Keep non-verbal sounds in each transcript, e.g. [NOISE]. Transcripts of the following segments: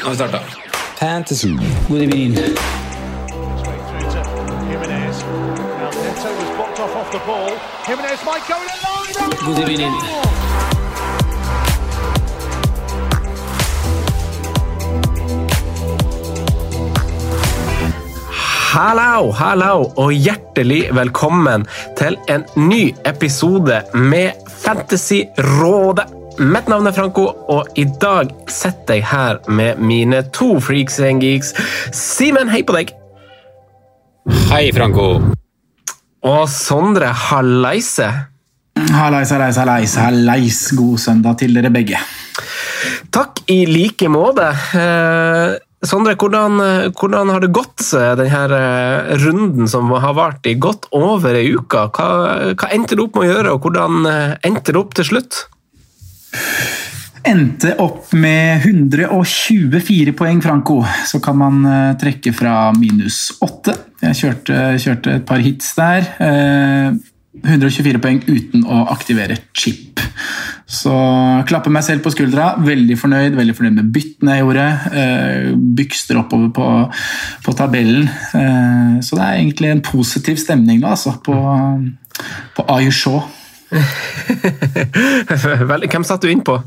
Nå har vi starta. Fantasy. God evening. Jimenez. Now Neto was blocked off off the ball. Jimenez might go in line. God evening. Hallo, hallo, og hjertelig velkommen til en ny episode med Fantasyrådet. Mitt navn er Franco, og i dag sitter jeg her med mine to freaks and geeks. Simen, hei på deg. Hei, Franco. Og Sondre, hallaise. Hallais, hallais, hallais, hallais. God søndag til dere begge. Takk i like måte. Eh, Sondre, hvordan, hvordan har det gått eh, denne eh, runden som har vart i godt over ei uke? Hva, hva endte det opp med å gjøre, og hvordan eh, endte det opp til slutt? Endte opp med 124 poeng, Franco. Så kan man eh, trekke fra minus 8. Jeg kjørte, kjørte et par hits der. Eh, 124 poeng uten å aktivere chip. Så klapper meg selv på skuldra. Veldig fornøyd veldig fornøyd med byttene jeg gjorde. Eh, bykster oppover på, på tabellen. Eh, så det er egentlig en positiv stemning nå, altså, på, på Ayushaw. [LAUGHS] Vel, Hvem satte du inn på?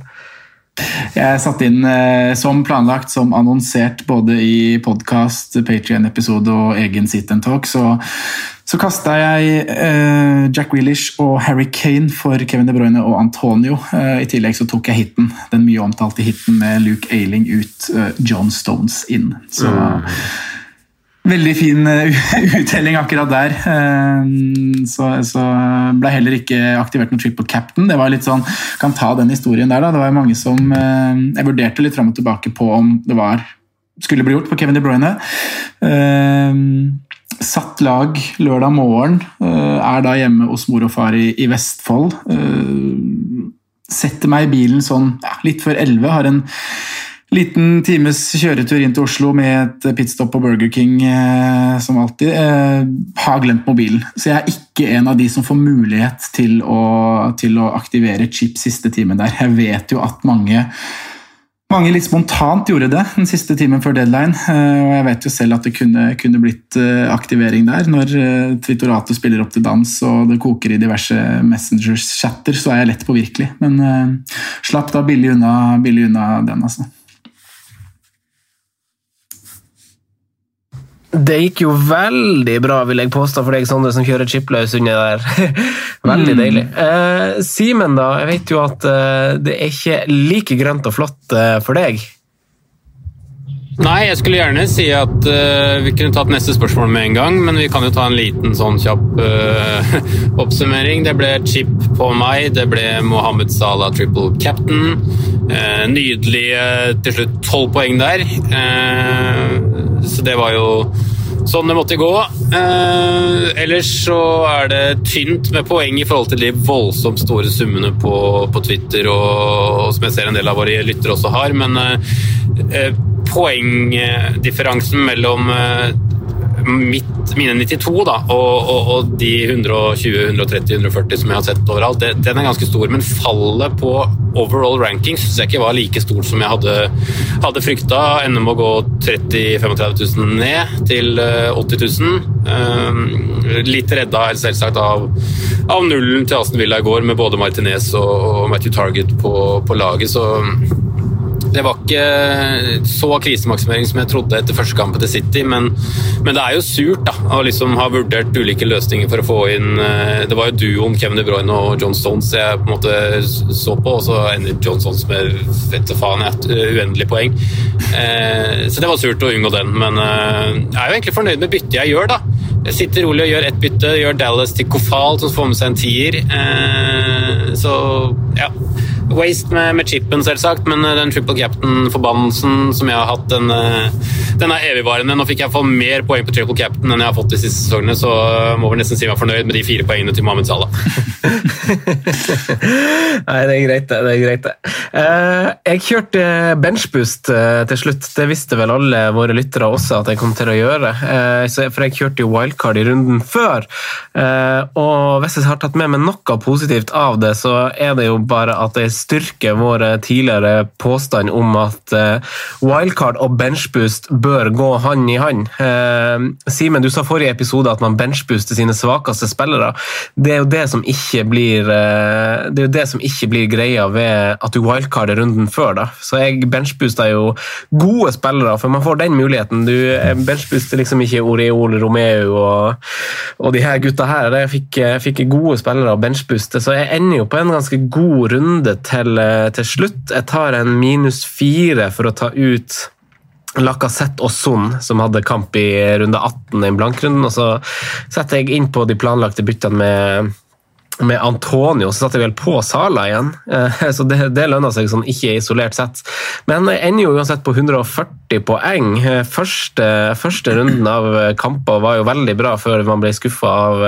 Jeg satte inn eh, som planlagt, som annonsert både i podkast, Patrion-episode og egen sit and talk, så, så kasta jeg eh, Jack Willish og Harry Kane for Kevin De Bruyne og Antonio. Eh, I tillegg så tok jeg hiten, den mye omtalte hiten med Luke Ailing ut, eh, John Stones inn. Så Veldig fin eh, [LAUGHS] uttelling akkurat der. Eh, Så, så ble heller ikke aktivert noe triple captain. Det var litt sånn, kan ta den historien der da. Det var mange som eh, Jeg vurderte litt fram og tilbake på om det var skulle bli gjort på Kevin De Bruyne. Eh, Satt lag lørdag morgen. eh, Er da hjemme hos mor og far i, i Vestfold. Eh, Setter meg i bilen sånn ja, litt før 11. Har en Liten times kjøretur inn til Oslo med et pitstop på Burger King, eh, som alltid. Eh, har glemt mobilen. Så jeg er ikke en av de som får mulighet til å, til å aktivere chip siste timen der. Jeg vet jo at mange mange litt spontant gjorde det den siste timen før deadline. eh, Og jeg vet jo selv at det kunne, kunne blitt aktivering der. Når Twittoratet spiller opp til dans og det koker i diverse Messengers-chatter, så er jeg lett påvirkelig. Men uh, slapp da billig unna, billig unna den, altså. Det gikk jo veldig bra, vil jeg påstå, for deg Sondre, som kjører chipløs under der. [LAUGHS] veldig deilig. Eh, Simen, da. Jeg vet jo at eh, det er ikke like grønt og flott eh, for deg. Nei, jeg skulle gjerne si at uh, vi kunne tatt neste spørsmål med en gang, men vi kan jo ta en liten sånn kjapp uh, [LAUGHS] oppsummering. Det ble chip på meg, det ble Mohammed Salah triple captain. Uh, nydelige til slutt tolv poeng der. Så det var jo sånn det måtte gå. Eh, ellers så er det tynt med poeng i forhold til de voldsomt store summene på, på Twitter, og, og som jeg ser en del av våre lyttere også har, men eh, poengdifferansen mellom eh, mitt, mine 92 da, og, og, og de 120, 130, 140 som jeg har sett overalt, det, den er ganske stor. Men fallet på overall ranking syns jeg ikke var like stort som jeg hadde, hadde frykta. Ender med å gå 30 000-35 000 ned til eh, 80 000. Eh, litt redda selvsagt av, av nullen til Aston Villa i går, med både Martinez og Matthew Target på, på laget. så det var ikke så krisemaksimering som jeg trodde etter første kampen til City, men, men, det er jo surt da, å liksom ha vurdert ulike løsninger for å få inn eh, Det var jo duoen Kevin De Bruyne og John Stones jeg på en måte så på, og så ender John Stones med vet faen, et uendelig poeng. Eh, så det var surt å unngå den, men jeg er jo egentlig fornøyd med byttet jeg gjør, da. Jeg sitter rolig og gjør ett bytte, gjør Dallas til Kofal, som får med seg en tier. Så ja. Waste med, med, chipen, selvsagt, men eh, den triple captain-forbannelsen som jeg har hatt, den, eh, den, er evigvarende. Nå fikk jeg få mer poeng på triple captain enn jeg har fått de siste sesongene, så må vel nesten si meg fornøyd med de fire poengene til Mohammed Salah. [LAUGHS] Nei, det er greit, det. er greit det. Jeg kjørte benchboost til slutt. Det visste vel alle våre lyttere også at jeg kom til å gjøre. For jeg kjørte jo wildcard i runden før. og hvis jeg har tatt med meg noe positivt av det, så er det jo bare at jeg styrker vår tidligere påstand om at wildcard og benchboost bør gå hand i hand. Simen, du sa forrige episode at man benchbooster sine svakeste spillere. Det er jo det som ikke blir det er jo det som ikke blir greia ved at du wildcarder runden før. da. Så jeg benchbooster jo gode spillere, for man får den muligheten. Du benchbooster liksom ikke Oreol, Romeo og, og de her gutta her. Jeg fikk, fikk gode spillere å benchbooste, så jeg ender jo på en ganske god runde til, til slutt. Jeg tar en minus fire for å ta ut Lacassette og Son, som hadde kamp i runde 18 i blankrunden. Og så setter jeg inn på de planlagte byttene med med Antonio så satte jeg vel på Sala igjen, eh, så det, det lønna seg sånn ikke isolert sett. Men jeg ender jo uansett på 140 poeng. Eh, første, første runden av kamper var jo veldig bra før man ble skuffa av,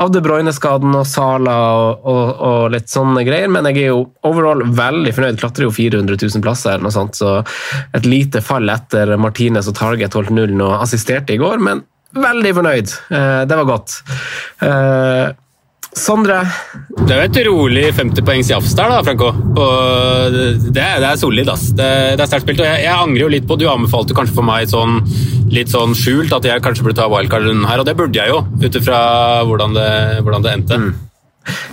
av De Bruyne-skaden og Sala og, og, og, litt sånne greier, men jeg er jo overall veldig fornøyd. Klatrer jo 400 000 plasser eller noe sånt, så et lite fall etter Martinez og Target holdt nullen og assisterte i går, men veldig fornøyd. Eh, det var godt. Sondre? Det er jo et rolig 50 poengs jafs der, da, Franco. Det, det er solid, ass. Det, det er sterkt spilt. Og jeg, jeg, angrer jo litt på Du anbefalte kanskje for meg sånn, litt sånn skjult at jeg kanskje burde ta wildcarden her, og det burde jeg jo, ut ifra hvordan, hvordan, det endte. Mm.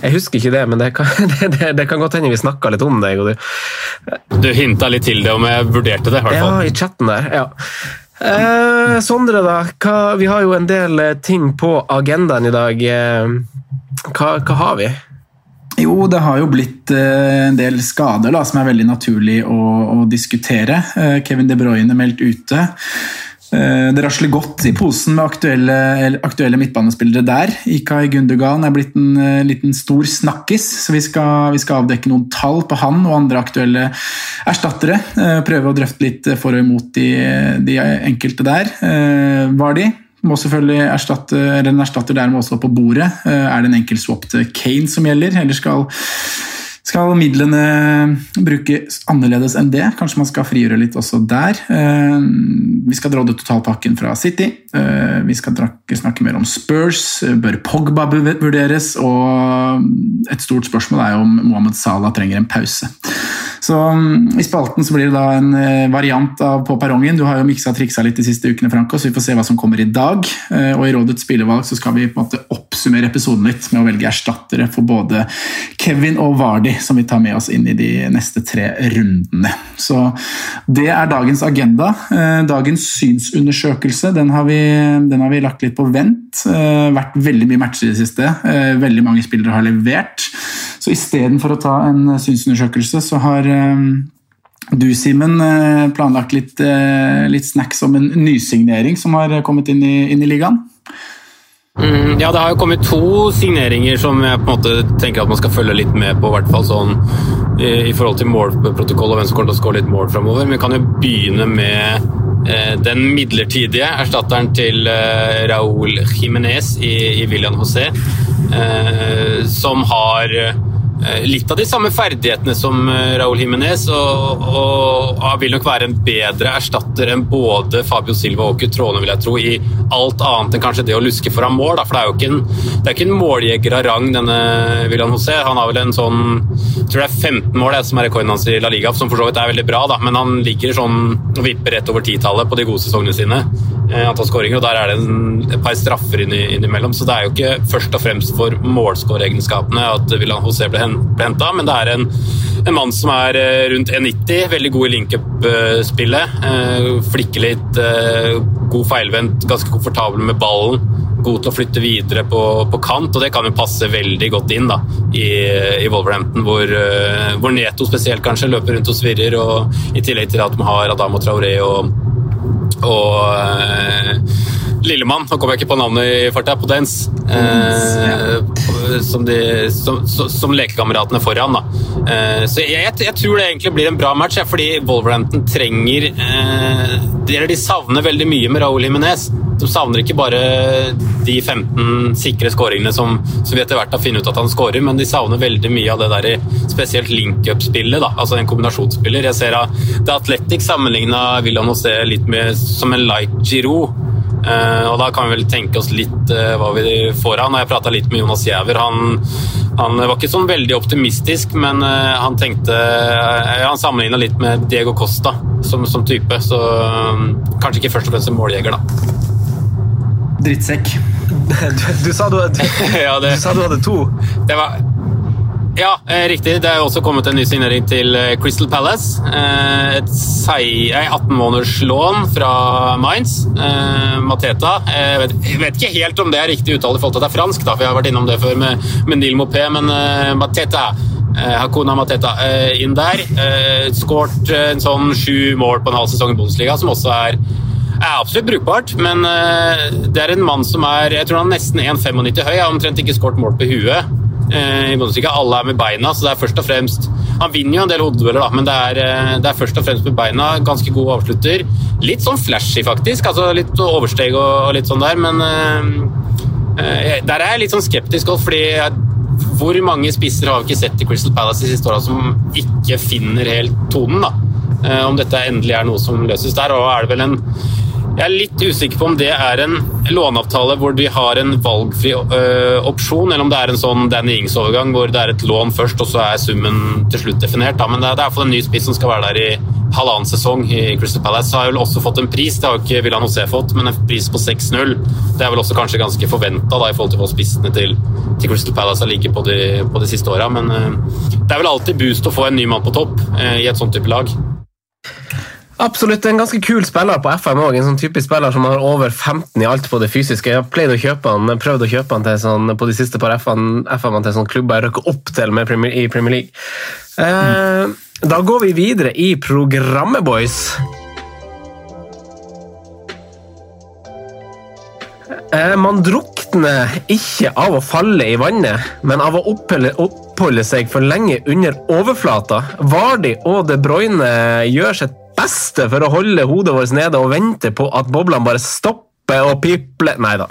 Jeg husker ikke det, men det kan, [LAUGHS] det, det kan godt hende vi snakka litt om det. Du, du hinta litt til det om jeg vurderte det, i hvert fall. Ja, i chatten der. ja. Eh, Sondre, da. Hva, vi har jo en del ting på agendaen i dag. Eh, hva, hva har vi? Jo, det har jo blitt uh, en del skader da, som er veldig naturlig å, å diskutere. Kevin De Bruyne meldt ute. Uh, det rasler godt i posen med aktuelle, aktuelle midtbanespillere der. Ikai Gundogan er blitt en liten stor snakkis, så vi skal, vi skal, avdekke noen tall på han og andre aktuelle erstattere. prøve å drøfte litt for og imot de, de enkelte der. Var de? må selvfølgelig erstatte, eller En erstatter der må også på bordet. Eh, er det en enkel swap til Kane som gjelder, eller skal, skal midlene brukes annerledes enn det? Kanskje man skal frigjøre litt også der. Eh, vi skal drodde totalpakken fra City. Eh, vi skal snakke mer om Spurs. Bør Pogba vurderes? Og et stort spørsmål er jo om Mohammed Salah trenger en pause. Så um, I spalten så blir det da en eh, variant av På perrongen. Du har jo miksa og triksa litt de siste ukene, Franco, så vi får se hva som kommer i dag. Eh, og I Rådets spillevalg så skal vi på en måte oppsummere episoden litt med å velge erstattere for både Kevin og Vardi, som vi tar med oss inn i de neste tre rundene. Så Det er dagens agenda. Eh, dagens synsundersøkelse den har vi, den har vi lagt litt på vent. Vært veldig mye matcher i det siste. Veldig mange spillere har levert. Så istedenfor å ta en synsundersøkelse, så har eh, du, Simen, eh, planlagt litt, eh, litt, snacks om en nysignering som har kommet inn i, inn i ligaen? Mm, ja, det har jo kommet to signeringer som jeg på en måte tenker at man skal følge litt med på. fall sånn i, i forhold til målprotokoll og hvem som kommer til å skåre litt mål framover. Vi kan jo begynne med eh, den midlertidige erstatteren til eh, Raúl Jiménez i, i William José, eh, som har Eh, litt av de samme ferdighetene som eh, Raúl Jiménez, og, og, og, vil nok være en bedre erstatter enn både Fabio Silva og Cutrone, vil jeg tro, i alt annet enn kanskje det å luske foran mål. Da. For det er jo ikke en, det ikke en måljeger av rang, denne William José. Han har vel en sånn jeg tror det er 15 mål som er rekorden hans i La Liga, som for så vidt er veldig bra, da. men han ligger sånn og vipper rett over titallet på de gode sesongene sine. Eh, antall skåringer, og Der er det et par straffer innimellom. Så det er jo ikke først og fremst for målskåreegenskapene at William José ble, henta, men det er en en mann som er eh, rundt 1,90, veldig god i link-up-spillet. Eh, flikker litt, god feilvendt, ganske komfortabel med ballen. God til å flytte videre på, på kant, og det kan jo passe veldig godt inn da, i, i Wolverhampton, hvor, hvor, Neto spesielt kanskje løper rundt og svirrer, og i tillegg til at de har Adamo Traoré og, og Lillemann, nå kommer jeg ikke på navnet i farta, Potens. Eh, som, de, som, som lekekameratene foran. Da. Eh, så jeg, jeg, tror det egentlig blir en bra match, fordi Wolverhampton trenger eh, de, savner veldig mye med Raúl Jiménez. De savner ikke bare de 15 sikre skåringene som, som, vi etter hvert har funnet ut at han skårer, men de savner veldig mye av det der spesielt link-up-spillet. Altså en kombinasjonsspiller. Jeg ser at The Athletic sammenligna William José litt med som en light Giroud. Uh, og Da kan vi vel tenke oss litt uh, hva vi får av. Når jeg prata litt med Jonas Giæver, han, han, var ikke sånn veldig optimistisk, men uh, han tenkte Han sammenligna litt med Diego Costa som, som type, så kanskje ikke først og fremst en måljeger, da. Drittsekk. Du, [LAUGHS] du, sa du, du, [LAUGHS] ja, det, du sa du hadde to. Det var ja, eh, riktig. Det er også kommet en ny signering til eh, Crystal Palace. Eh, et 18 måneders lån fra Mainz. Mateta. Jeg vet, jeg vet, ikke helt om det er riktig uttale i forhold til at det er fransk, da, for jeg har vært innom det før med, med Neil Mopé, men Mateta. Hakuna Mateta inn der. Skåret en sånn sju mål på en halv sesong i Bundesliga, som også er er absolutt brukbart, men det er en mann som er jeg tror han er nesten 1,95 høy. Har omtrent ikke skåret mål på huet. Eh, i Bundesliga. Alle er med beina, så det er først og fremst Han vinner jo en del hodedueller, men det er, eh, det er, først og fremst med beina. Ganske god avslutter. Litt sånn flashy, faktisk. altså Litt oversteg og, og litt sånn der, men uh, der er jeg litt sånn skeptisk også, fordi jeg, hvor mange spisser har vi ikke sett i Crystal Palace de siste åra som ikke finner helt tonen? da? Om dette endelig er noe som løses der. og er det vel en jeg er litt usikker på om det er en låneavtale hvor de har en valgfri øh, opsjon, eller om det er en sånn Danny Ings-overgang hvor det er et lån først, og så er summen til slutt definert. Da. Men det er, det er iallfall en ny spiss som skal være der i halvannen sesong i Crystal Palace. Har vel også fått en pris, det har jo ikke Villan José fått, men en pris på 6-0. Det er vel også kanskje ganske forventa i forhold til hva spissene til, til, Crystal Palace har ligget på de, på de siste åra. Men øh, det er vel alltid boost å få en ny mann på topp øh, i et sånt type lag. Absolutt. En ganske kul spiller på FM òg. En sånn typisk spiller som har over 15 i alt på det fysiske. Jeg har pleid å kjøpe han, prøvd å kjøpe han til sånn, på de siste par FM-ene til sånn klubber jeg røkker opp til Premier, i Premier League. Eh, da går vi videre i programmet, boys. Eh, man drukner ikke av å falle i vannet, men av å oppholde, oppholde seg for lenge under overflata. Vardi og De Bruyne gjør sitt beste for å holde hodet vårt nede og vente på at boblene bare stopper og piple Nei da.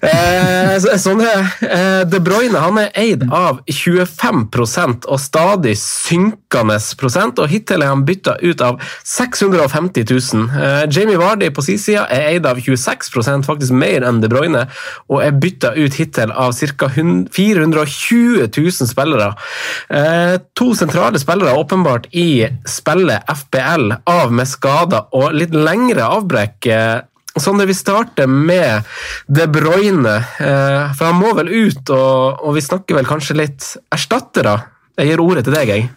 Eh, sånn er eh, De Bruyne han er eid av 25% og stadig synkende prosent, og hittil er han bytta ut av 650 000. Eh, Jamie Vardy på sin side er eid av 26% faktisk mer enn De Bruyne, og er bytta ut hittil av ca. 420 000 spillere. Eh, to sentrale spillere åpenbart i spillet FBL av med skader og litt lengre avbrekk. Eh, Sånn vi starter med De Bruyne, eh, for han må vel ut, og, og vi snakker vel kanskje litt erstattere? Jeg gir ordet til deg, jeg.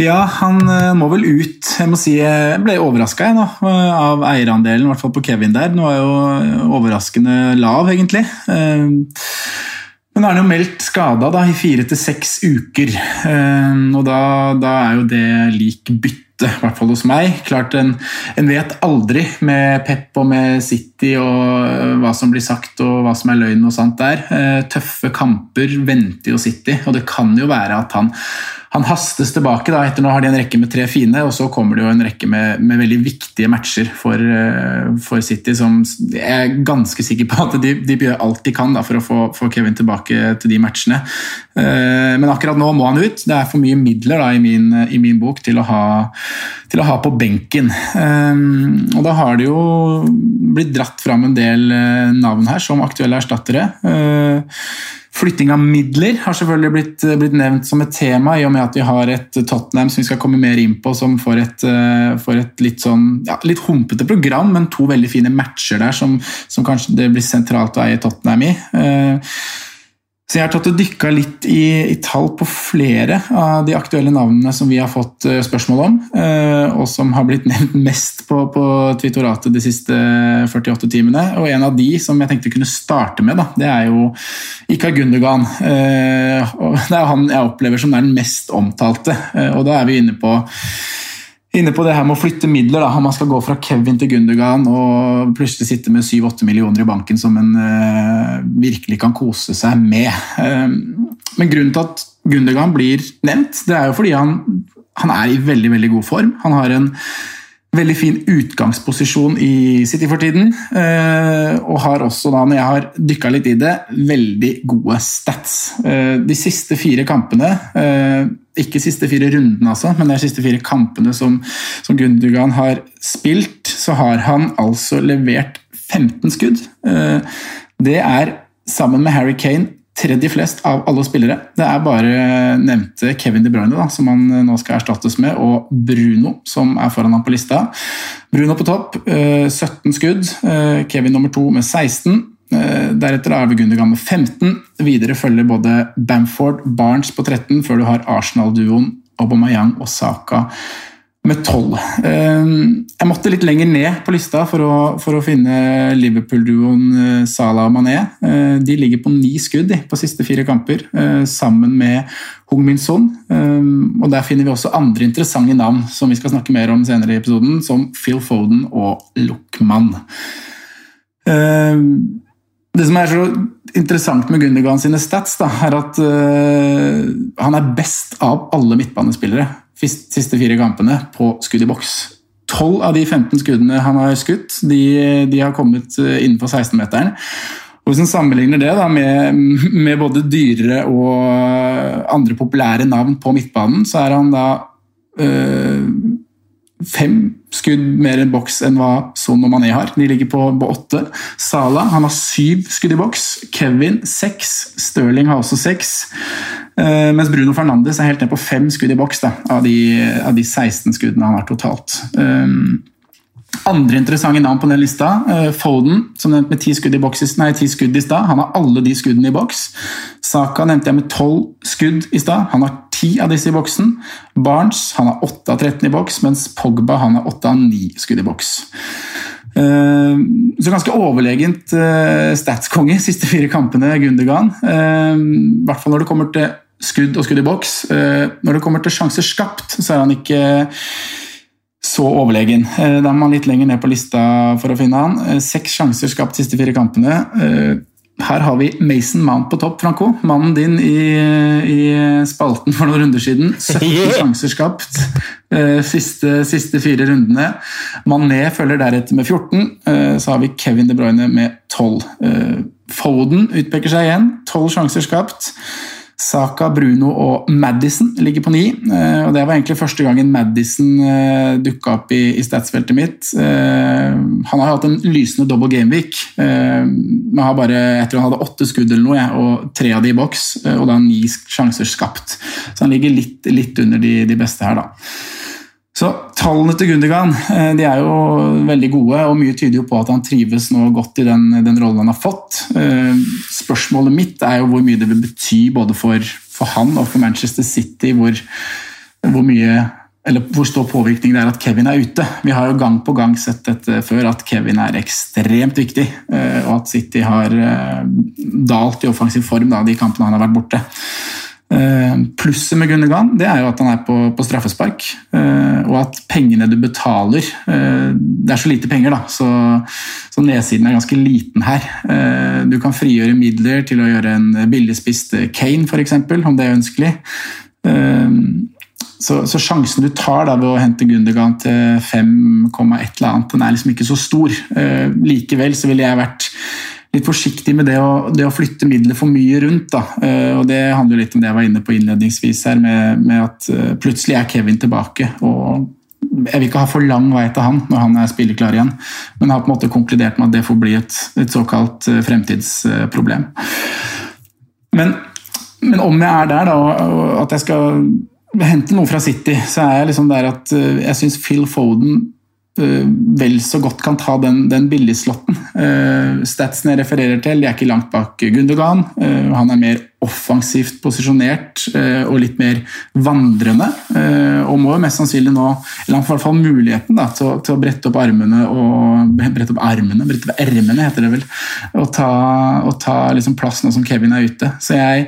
Ja, han eh, må vel ut. Jeg må si jeg ble overraska av eierandelen, i hvert fall på Kevin der. Nå er jo overraskende lav, egentlig. Eh, men nå er han jo meldt skada i fire til seks uker, og da, da er jo det lik bytte i hvert fall hos meg. Klart en, en, vet aldri med Pep og med City og øh, hva som blir sagt og hva som er løgn og sånt der. Eh, tøffe kamper venter jo City, og det kan jo være at han han hastes tilbake. da, etter Nå har de en rekke med tre fine, og så kommer det jo en rekke med, med veldig viktige matcher for, uh, for, City. som Jeg er ganske sikker på at de, de gjør alt de kan da, for å få, få, Kevin tilbake til de matchene. Uh, men akkurat nå må han ut. Det er for mye midler da, i, min, i min bok til å ha, til å ha på benken. Uh, og da har det jo blitt dratt fram en del navn her som aktuelle erstattere. Flytting av midler har selvfølgelig blitt, blitt, nevnt som et tema, i og med at vi har et Tottenham som vi skal komme mer inn på, som får et, eh, får et litt sånn ja, litt humpete program, men to veldig fine matcher der som, som kanskje det blir sentralt å eie Tottenham i. Eh, Så jeg har tatt og dykka litt i, i, tall på flere av de aktuelle navnene som vi har fått uh, spørsmål om, uh, og som har blitt [LAUGHS] nevnt mest på, på Twittoratet de siste 48 timene. Og en av de som jeg tenkte kunne starte med, da, det er jo Ikar Gundogan. Uh, det er han jeg opplever som er den mest omtalte, og da er vi inne på inne på det her med å flytte midler. Da. Man skal gå fra Kevin til Gundogan og plutselig sitte med 7-8 millioner i banken som en uh, virkelig kan kose seg med. Uh, men grunnen til at Gundogan blir nevnt, det er jo fordi han, han er i veldig, veldig god form. Han har en veldig fin utgangsposisjon i City for tiden. Uh, og har også, da, når jeg har dykka litt i det, veldig gode stats. Uh, de siste fire kampene, ikke siste fire rundene altså, men de siste fire kampene som, som Gundogan har spilt, så har han altså levert 15 skudd. Det er sammen med Harry Kane tredje flest av alle spillere. Det er bare nevnte Kevin De Bruyne da, som han nå skal erstattes med, og Bruno som er foran ham på lista. Bruno på topp, 17 eh, skudd. Eh, Kevin nummer to med 16. Eh, deretter er Gundergan med 15. Videre følger både Bamford, Barnes på 13, før du har Arsenal-duoen Aubameyang og Saka med tolv. Ehm, jeg måtte litt lenger ned på lista for å, for å finne Liverpool-duoen eh, Salah og Mané. Eh, de ligger på ni skudd på siste fire kamper, eh, sammen med Hung Min Son. Og Der finner vi også andre interessante navn som vi skal snakke mer om senere i episoden, som Phil Foden og Luckman. Det som er så interessant med Gundergan sine stats, da, er at han er best av alle midtbanespillere siste fire kampene på skudd i boks. 12 av de 15 skuddene han har skutt, de, de har kommet eh, innenfor 16-meteren. Og Hvis en sammenligner det da, med, med, både dyrere og andre populære navn på midtbanen, så er han da øh, fem skudd mer i boks enn hva Son og Mané har. De ligger på, på åtte. Sala han har syv skudd i boks. Kevin seks. Stirling har også seks. Uh, mens Bruno Fernandes er helt ned på fem skudd i boks da, av, de, av, de, 16 skuddene han har totalt. Um, andre interessante navn på den lista. Uh, Foden, som nevnt med ti skudd i boks, i stad. Han har alle de skuddene i boks. Saka nevnte jeg med tolv skudd i stad. Han har ti av disse i boksen. Barnes han har åtte av 13 i boks, mens Pogba han har åtte av ni skudd i boks. Eh, så ganske overlegent uh, statskonge [LAUGHS] siste fire kampene, Gundergan. Uh, I hvert fall når det kommer til skudd og skudd i boks. Når det kommer til sjanser skapt, så er han ikke så overlegen. Da er man litt lenger ned på lista for å finne han. Seks sjanser skapt siste fire kampene. Her har vi Mason Mount på topp, Franco. Mannen din i, i spalten for noen runder siden. [LAUGHS] 17 sjanser skapt eh, siste, siste, fire rundene. Mané følger deretter med 14. Eh, så har vi Kevin De Bruyne med 12. Eh, Foden utpeker seg igjen. 12 sjanser skapt. Saka, Bruno og Madison ligger på ni. Eh, og Det var egentlig første gangen Madison eh, dukka opp i, i statsfeltet mitt. Eh, han har hatt en lysende double har bare, jeg tror han hadde åtte skudd eller noe, og tre av de i boks. Og da ni sjanser skapt. Så han ligger litt, litt under de, de beste her, da. Så Tallene til Gundergan eh, de er jo veldig gode, og mye tyder jo på at han trives nå godt i den, den rollen han har fått. Eh, spørsmålet mitt er jo hvor mye det vil bety både for, for han og for Manchester City hvor, hvor, mye, hvor stor påvirkning det er at Kevin er ute. Vi har jo gang på gang sett dette før, at Kevin er ekstremt viktig. Eh, og at City har dalt i offensiv form da, de kampene han har vært borte. Eh, plusset med Gundergan det er jo at han er på, på straffespark, eh, og at pengene du betaler eh, Det er så lite penger, da, så, så nedsiden er ganske liten her. Du kan frigjøre midler til å gjøre en billigspist Kane, f.eks., om det er ønskelig. Så, så, sjansen du tar da ved å hente Gundergan til 5,1 eller annet, den er liksom ikke så stor. Likevel så ville jeg vært litt forsiktig med det å, det å, flytte midler for mye rundt. Da. Eh, og Det handler litt om det jeg var inne på innledningsvis, her, med, med at eh, plutselig er Kevin tilbake. og jeg vil ikke ha for lang vei til han når han er spilleklar igjen, men har på en måte konkludert med at det får bli et, et såkalt eh, fremtidsproblem. Men, men, om jeg er der, da, at jeg skal hente noe fra City, så er jeg liksom der at jeg syns Phil Foden vel så godt kan ta den, den billigslotten. Uh, statsene jeg refererer til, de er ikke langt bak Gundogan. Uh, han er mer offensivt posisjonert og litt mer vandrende. og må jo mest sannsynlig nå, eller i hvert fall muligheten da, til, å, til, å, brette opp armene og brette opp armene, brette opp ermene, heter det vel, og ta, og ta liksom plass nå som Kevin er ute. Så jeg,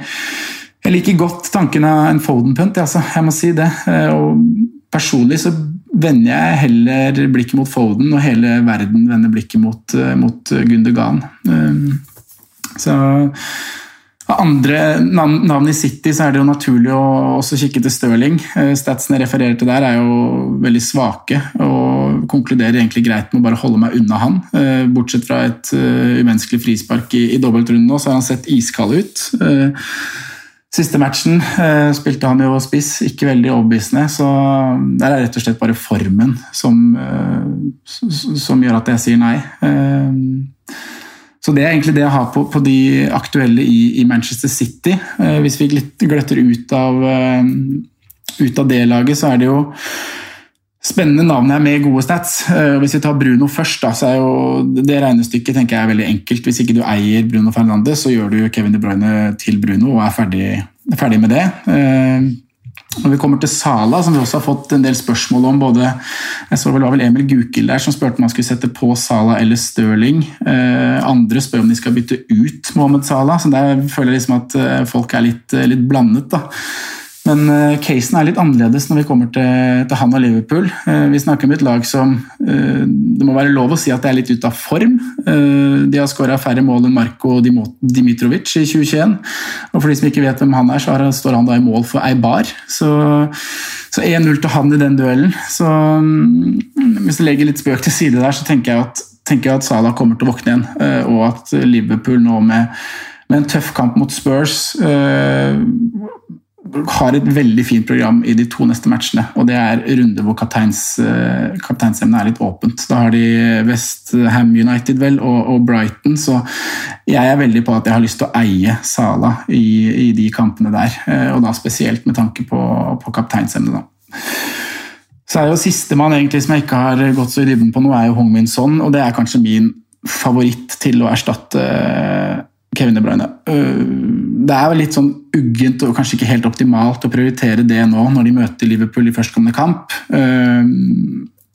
jeg liker godt tanken av en Foden-punt, altså. jeg må si det. og personlig så vender jeg heller blikket mot Foden, og hele verden vender blikket mot, eh, mot Gundergan. Eh, så av andre navn i City så er det jo naturlig å også kikke til Stirling. Eh, statsene jeg refererer til der er jo veldig svake og konkluderer egentlig greit med å bare holde meg unna han. Bortsett fra et umenneskelig frispark i, i dobbeltrunden nå, så har han sett iskald ut. Siste matchen eh, spilte han jo spiss, ikke veldig overbevisende. Så der er rett og slett bare formen som, eh, som gjør at jeg sier nei. Eh, så det er egentlig det jeg har på, på de aktuelle i, i, Manchester City. Eh, hvis vi gløtter ut av, eh, ut av det laget, så er det jo spennende navn her med gode stats. Uh, hvis vi tar Bruno først, da, så er jo det regnestykket tenker jeg er veldig enkelt. Hvis ikke du eier Bruno Fernandes, så gjør du Kevin De Bruyne til Bruno og er ferdig, ferdig med det. Uh, når vi kommer til Sala, som vi også har fått en del spørsmål om både jeg så vel, var vel Emil Gukild der som spurte om han skulle sette på Sala eller Stirling. Uh, andre spør om de skal bytte ut Mohammed Sala, så der føler jeg liksom at folk er litt, litt blandet. da. Men uh, casen er litt annerledes når vi kommer til, til han og Liverpool. Uh, vi snakker om et lag som uh, Det må være lov å si at det er litt ute av form. de har skåra færre mål enn Marko Dimitrovic i 2021. Og for de som ikke vet hvem han er, så står han da i mål for Eibar. Så, så 1-0 til han i den duellen. Så um, hvis du legger litt spøk til side der, så tenker jeg at, tenker jeg at Salah kommer til å våkne igjen. og at Liverpool nå med, med en tøff kamp mot Spurs har et veldig fint program i de to neste matchene. og Det er runde hvor eh, kapteinsemnet er litt åpent. Da har de West Ham United vel, og, og, Brighton, så jeg er veldig på at jeg har lyst til å eie Sala i, i de kampene der. Eh, og da spesielt med tanke på, på kapteinsemnet. Så er jo Sistemann som jeg ikke har gått så i dybden på nå, er jo Hong Min Son, og det er kanskje min favoritt til å erstatte Kevin De Bruyne. Det er jo litt sånn uggent og kanskje ikke helt optimalt å prioritere det nå når de møter Liverpool i førstkommende kamp. Øh,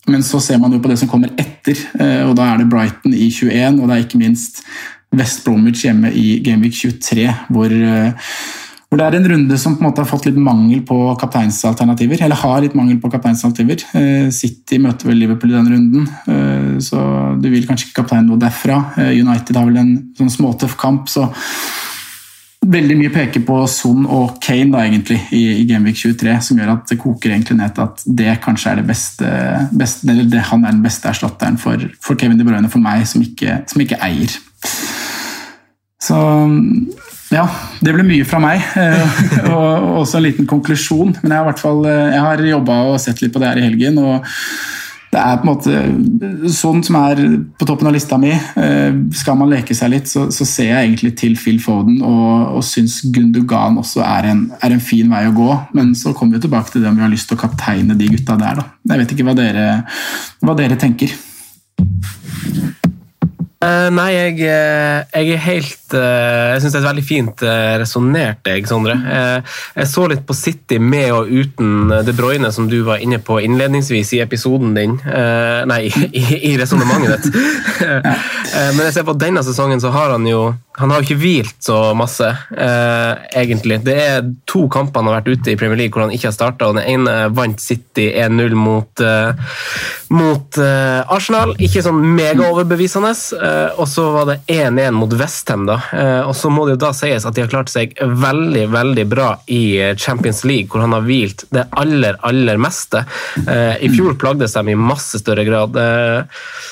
men så ser man jo på det som kommer etter, øh, og da er det Brighton i 21, og det er ikke minst West Bromwich hjemme i Gameweek 23, hvor hvor det er en runde som på en måte har fått litt mangel på kapteinsalternativer. Eller har litt mangel på kapteinsalternativer. Eh, City møter vel Liverpool i den runden, eh, så du vil kanskje ikke kaptein noe derfra. Eh, United har vel en sånn småtøff kamp, så veldig mye peker på Son og Kane da, egentlig, i, i Gameweek 23, som gjør at det koker egentlig ned til at det kanskje er det beste, beste eller det, han er den beste erstatteren for, for, Kevin De Bruyne for meg, som ikke, som ikke eier. Så ja, det ble mye fra meg. Eh, [LAUGHS] og også en liten konklusjon. Men jeg har, fall, eh, jeg har jobba og sett litt på det her i helgen. og det er på en måte sånn som er på toppen av lista mi. Eh, skal man leke seg litt, så, så ser jeg egentlig til Phil Foden og, og syns Gundogan også er en, er en, fin vei å gå. Men så kommer vi tilbake til det om vi har lyst til å kapteine de gutta der. Da. Jeg vet ikke hva dere, hva dere tenker. Uh, nei, jeg, uh, jeg, er helt uh, Jeg syns det er veldig fint uh, resonnert, jeg, Sondre. jeg så litt på City med og uten De Bruyne, som du var inne på innledningsvis i episoden din. nei, i, i resonnementet ditt. [LAUGHS] men jeg ser på denne sesongen så har han jo han har jo ikke hvilt så masse, eh, egentlig. Det er to kamper han har vært ute i Premier League hvor han ikke har starta. Den ene vant City 1-0 mot, eh, mot eh, Arsenal. Ikke sånn megaoverbevisende. Eh, og så var det 1-1 mot Westham, da. Eh, og så må det jo da sies at de har klart seg veldig, veldig bra i Champions League, hvor han har hvilt det aller, aller meste. Eh, I fjor plagdes de i masse større grad.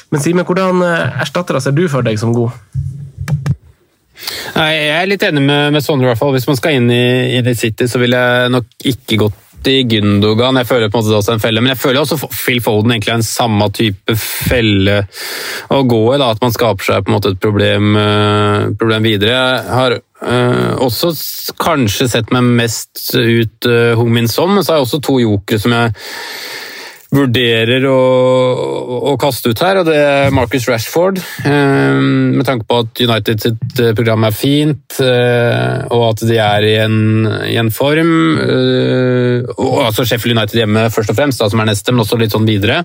men Simen, hvordan erstattere ser du for deg som god? Nei, Jeg er litt enig med, med Sondre. i hvert fall. Hvis man skal inn i, i City, så ville jeg nok ikke gått i Gündogan. Jeg føler på en måte det er også en felle, men jeg føler også Phil Foden egentlig er en samme type felle å gå i. da, At man skaper seg på en måte et problem, uh, problem videre. Jeg har uh, også kanskje sett meg mest ut uh, Hung Min Som, men så har jeg også to jokere som jeg vurderer å, å, kaste ut her, og det er Marcus Rashford. Eh, med tanke på at United sitt eh, program er fint, eh, og at de er i en, i en form. Eh, og altså Sheffield United hjemme først og fremst, da, som er neste, men også litt sånn videre.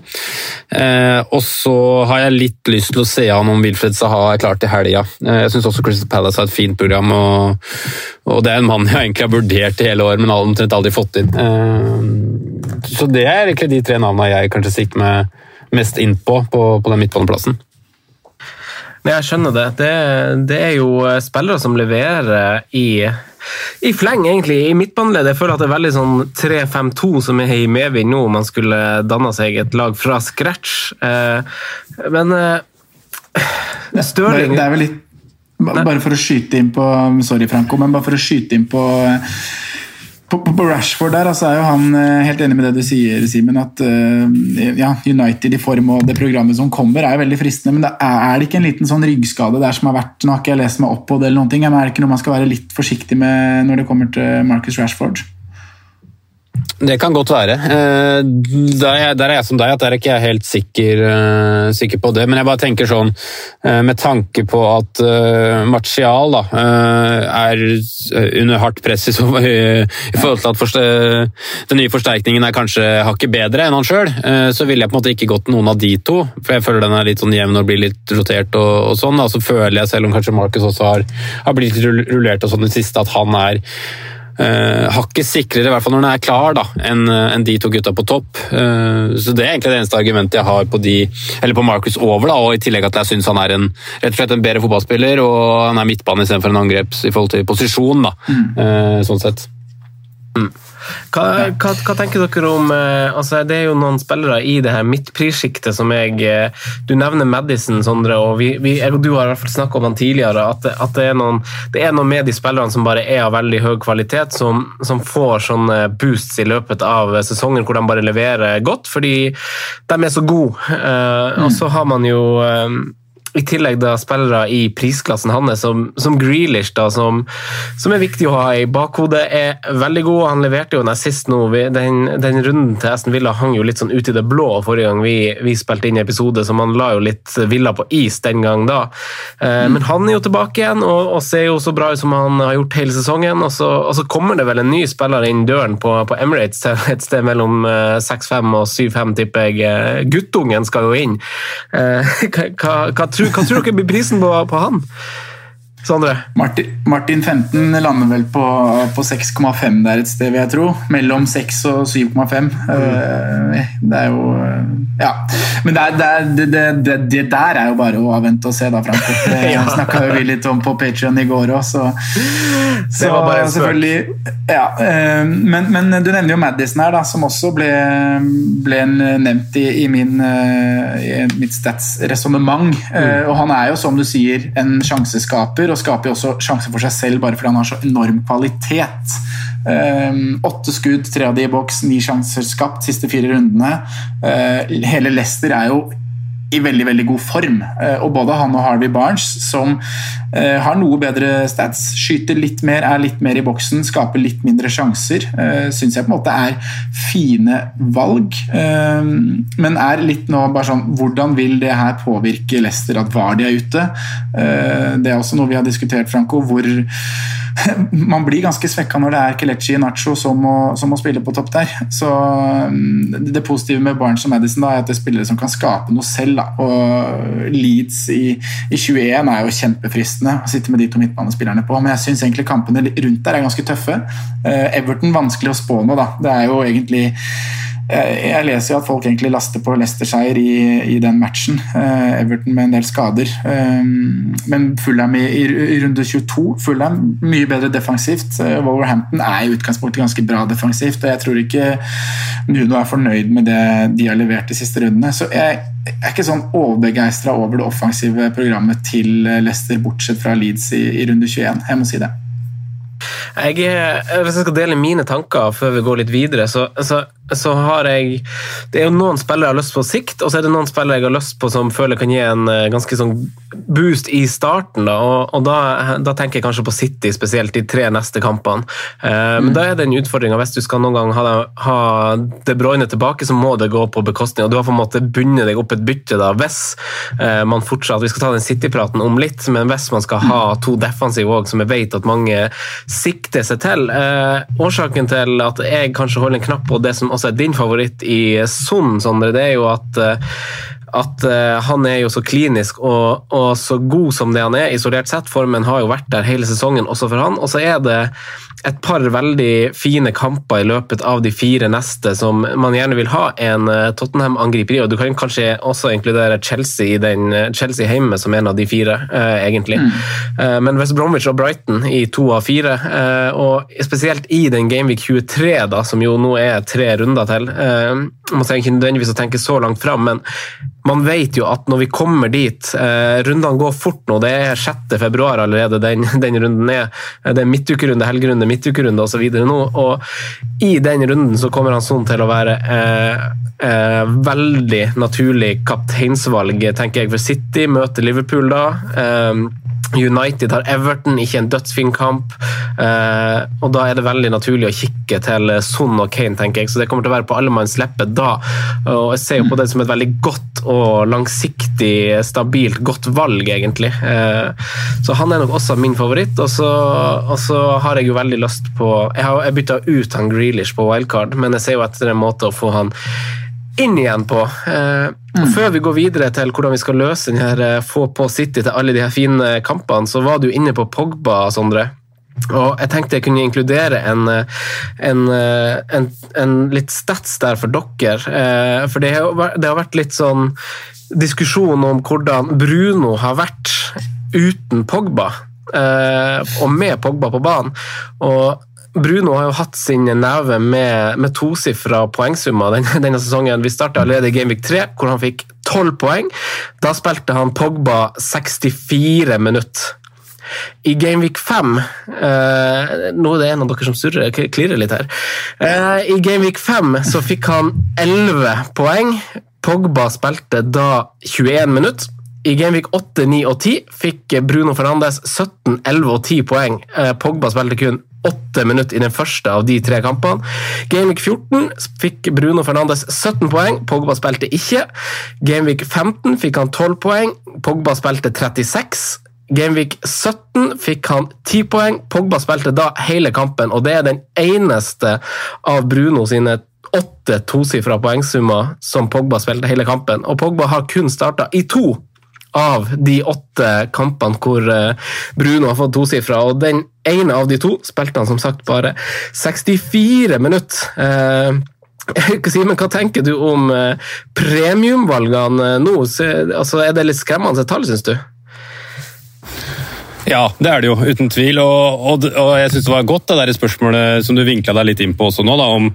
Og så har jeg litt lyst til å se an om Wilfred Saha er klar til helga. Jeg syns også Crystal Palace har et fint program, og, og, det er en mann jeg egentlig har vurdert i hele år, men omtrent aldri fått inn. Så det er egentlig de tre navnene jeg kanskje sikter meg mest inn på, på, på den midtbaneplassen. Men jeg skjønner det. det. det. er jo eh, spillere som leverer i, i fleng, egentlig. I midtbaneleddet. Jeg føler at det er veldig sånn 3-5-2 som er i medvind nå, om man skulle danna seg et lag fra scratch. Eh, men eh, Stirling Det er vel litt Bare for å skyte inn på Sorry, Franco, men bare for å skyte inn på på, på, Rashford der altså er jo han eh, helt enig med det du sier, Simen. At uh, ja, United i form og det programmet som kommer, er jo veldig fristende. Men det er, er, det ikke en liten sånn ryggskade der som har vært Nå har ikke jeg lest meg opp på det, eller noen ting, men er det ikke noe man skal være litt forsiktig med når det kommer til Marcus Rashford? Det kan godt være. Eh, der er, jeg som deg, at der er ikke jeg helt sikker, uh, sikker, på det. Men jeg bare tenker sånn, uh, med tanke på at Martial da, er under hardt press i [LAUGHS] forhold til at den nye forsterkningen er kanskje hakket bedre enn han sjøl, så ville jeg på en måte ikke gått noen av de to. For jeg føler den er litt sånn jevn og blir litt rotert og, og sånn. Da. så føler jeg, selv om kanskje Marcus også har, har blitt rullert og sånn i det siste, at han er Uh, hakket sikrere, i hvert fall når den er klar, da, enn eh, en de to gutta på topp. Uh, så Det er egentlig det eneste argumentet jeg har på, de, eller på Marcus over. da, og I tillegg at jeg syns han er en, rett og slett en bedre fotballspiller, og han er midtbane istedenfor en angreps i forhold til posisjon. da, mm. uh, sånn sett. Mm. Hva, hva, hva, tenker dere om eh, altså Det er jo noen spillere i det her midtprissjiktet som jeg eh, Du nevner Madison, Sondre, og vi, vi, jeg og du har i hvert fall snakka om han tidligere. At, at det, er noen, det, er noen, med de spillerne som bare er av veldig høy kvalitet, som, som får sånne boosts i løpet av sesongen hvor de bare leverer godt, fordi de er så gode. Uh, og så har man jo i tillegg da spillere i prisklassen hans, som, som Grealish, da, som, som, er viktig å ha i bakhodet, er veldig god. Han leverte jo en assist nå. Den, den, runden til Aston Villa hang jo litt sånn ut i det blå forrige gang vi, vi spilte inn episode, så man la jo litt Villa på is den gang da. Eh. Men han er jo tilbake igjen og, og, ser jo så bra ut som han har gjort hele sesongen. Og så, og så kommer det vel en ny spiller inn døren på, på Emirates til et sted mellom 6-5 eh, og 7-5, tipper jeg. Eh, guttungen skal jo inn. Eh, [LAUGHS] hva, hva, tror, hva tror dere blir prisen på, på han? Sondre? Martin, Martin 15 lander vel på, på 6,5 der et sted, vil jeg tro. Mellom 6 og 7,5. Mm. Uh, det er jo uh, Ja. Men det, er, det, det, det, der er jo bare å avvente og se, da, Frank. [LAUGHS] Det ja. snakka vi litt om på Patrion i går òg, så, så Det var bare en spøk. ja, uh, men, men, du nevner jo Madison her, da, som også ble, ble nevnt i, i, min, i mitt stats-resonnement. Mm. Og han er jo, som du sier, en sjanseskaper og skaper jo også sjanser for seg selv bare fordi han har så enorm kvalitet. Um, åtte skudd, tre av de i boks, ni sjanser skapt siste fire rundene. Uh, hele Leicester er jo i veldig veldig god form. Uh, og Både han og Harvey Barnes, som uh, har noe bedre stats, skyter litt mer, er litt mer i boksen, skaper litt mindre sjanser, uh, syns jeg på en måte er fine valg. Men er litt nå bare sånn Hvordan vil det her påvirke Leicester at Vardi er ute? det er også noe vi har diskutert, Franco. hvor [LAUGHS] man blir ganske svekka når det er Kelechi Nacho som må, spille på topp der. Så mm, Det positive med Barnes og Madison da, er at det er spillere som kan skape noe selv. Da. Og Leeds i, i 21 er jo kjempefristende å sitte med de to midtbanespillerne på, men jeg syns egentlig kampene rundt der er ganske tøffe. Eh, Everton vanskelig å spå nå, da. Det er jo egentlig jeg leser jo at folk egentlig laster på Leicester-seier i, i, den matchen. Uh, Everton med en del skader. Um, men Fulham i, i, runde 22 Fulham mye bedre defensivt. Uh, Wolverhampton er i utgangspunktet ganske bra defensivt. og Jeg tror ikke Nuno er fornøyd med det de har levert de siste rundene. Så jeg, jeg er ikke sånn overbegeistra over det offensive programmet til Leicester, bortsett fra Leeds i, i runde 21. Jeg må si det. Jeg, hvis jeg skal dele mine tanker før vi går litt videre, så, så så har jeg Det er jo noen spillere jeg har lyst på sikt, og så er det noen spillere jeg har lyst på som føler kan gi en eh, ganske sånn boost i starten. Da, og, og da, da, tenker jeg kanskje på City, spesielt de tre neste kampene. Eh, men mm. da er det en utfordring. Hvis du skal noen gang ha, ha De Bruyne tilbake, så må det gå på bekostning. og Du har på en måte bundet deg opp et bytte da, hvis eh, man fortsatt Vi skal ta den City-praten om litt, men hvis man skal ha to defensive òg, som jeg vet at mange sikter seg til eh, Årsaken til at jeg kanskje holder en knapp på det som også er din favoritt i Sund, Sondre, det er jo at eh, at uh, han er jo så klinisk og, og, så god som det han er. Isolert sett, formen har jo vært der hele sesongen også for han. Og så er det et par veldig fine kamper i løpet av de fire neste som man gjerne vil ha en eh, Tottenham-angriper i. og Du kan kanskje også inkludere Chelsea i den, eh, Chelsea hjemme som en av de fire, uh, egentlig. Mm. Uh, men West Bromwich og Brighton i to av fire, og spesielt i den Gameweek 23, da, som jo nå er tre runder til Man trenger ikke nødvendigvis å tenke så langt fram, men man vet jo at når vi kommer dit Rundene går fort nå, det er 6. februar allerede den, [LAUGHS] den runden er. Det er midtukerunde, helgerunde midtukerunde osv. nå. Og i den runden så kommer han sånn til å være eh, eh, veldig naturlig kapteinsvalg, tenker jeg, for City. Møter Liverpool da. Eh, United har Everton, ikke en dødsfin kamp. Eh, og Da er det veldig naturlig å kikke til Son og Kane, tenker jeg. Så det kommer til å være på alle manns lepper da. Og Jeg ser jo på det som et veldig godt og langsiktig, stabilt, godt valg, egentlig. Eh, så han er nok også min favoritt. Og så, og så har jeg jo veldig lyst på Jeg har jeg bytta ut han Grealish på wildcard, men jeg ser jo etter en måte å få han inn igjen på. Eh, mm. Før vi går videre til hvordan vi skal løse denne, her, få på City til alle de her fine kampene, så var du inne på Pogba, Sondre. Og jeg tenkte jeg kunne inkludere en, eh, en, en, en litt stats der for dere. For det har, det har vært litt sånn diskusjon om hvordan Bruno har vært uten Pogba. Og med Pogba på banen. Og Bruno har jo hatt sin neve med, med tosifra poengsummer denne, [LAUGHS] denne, sesongen. Vi starta allerede i Gameweek 3, hvor han fikk 12 poeng. Da spilte han Pogba 64 minutter. I Gameweek 5 eh, Nå er det en av dere som surrer, klirrer litt her. Eh, I Gameweek 5 så fikk han 11 poeng. Pogba spilte da 21 minutter. I Gameweek 8, 9 og 10 fikk Bruno Fernandes 17, 11 og 10 poeng. Eh, Pogba spilte kun åtte minutter i den første av de tre kampene. Gameweek 14 fikk Bruno Fernandes 17 poeng, Pogba spilte ikke. Gameweek 15 fikk han 12 poeng, Pogba spilte 36. Gameweek 17 fikk han 10 poeng, Pogba spilte da hele kampen, og det er den eneste av Bruno sine åtte tosifra poengsummer som Pogba spilte hele kampen. Og Pogba har kun starta i to av de åtte kampene hvor eh, Bruno har fått tosifra. Og den ene av de to spilte han som sagt bare 64 minutter. [LAUGHS] Simen, men hva tenker du om eh, premiumvalgene nå? Altså, er det litt skremmende tall, syns du? Ja, det er det jo, uten tvil. Og, og, og jeg syns det var godt det der spørsmålet som du vinkla deg litt inn på også nå, da, om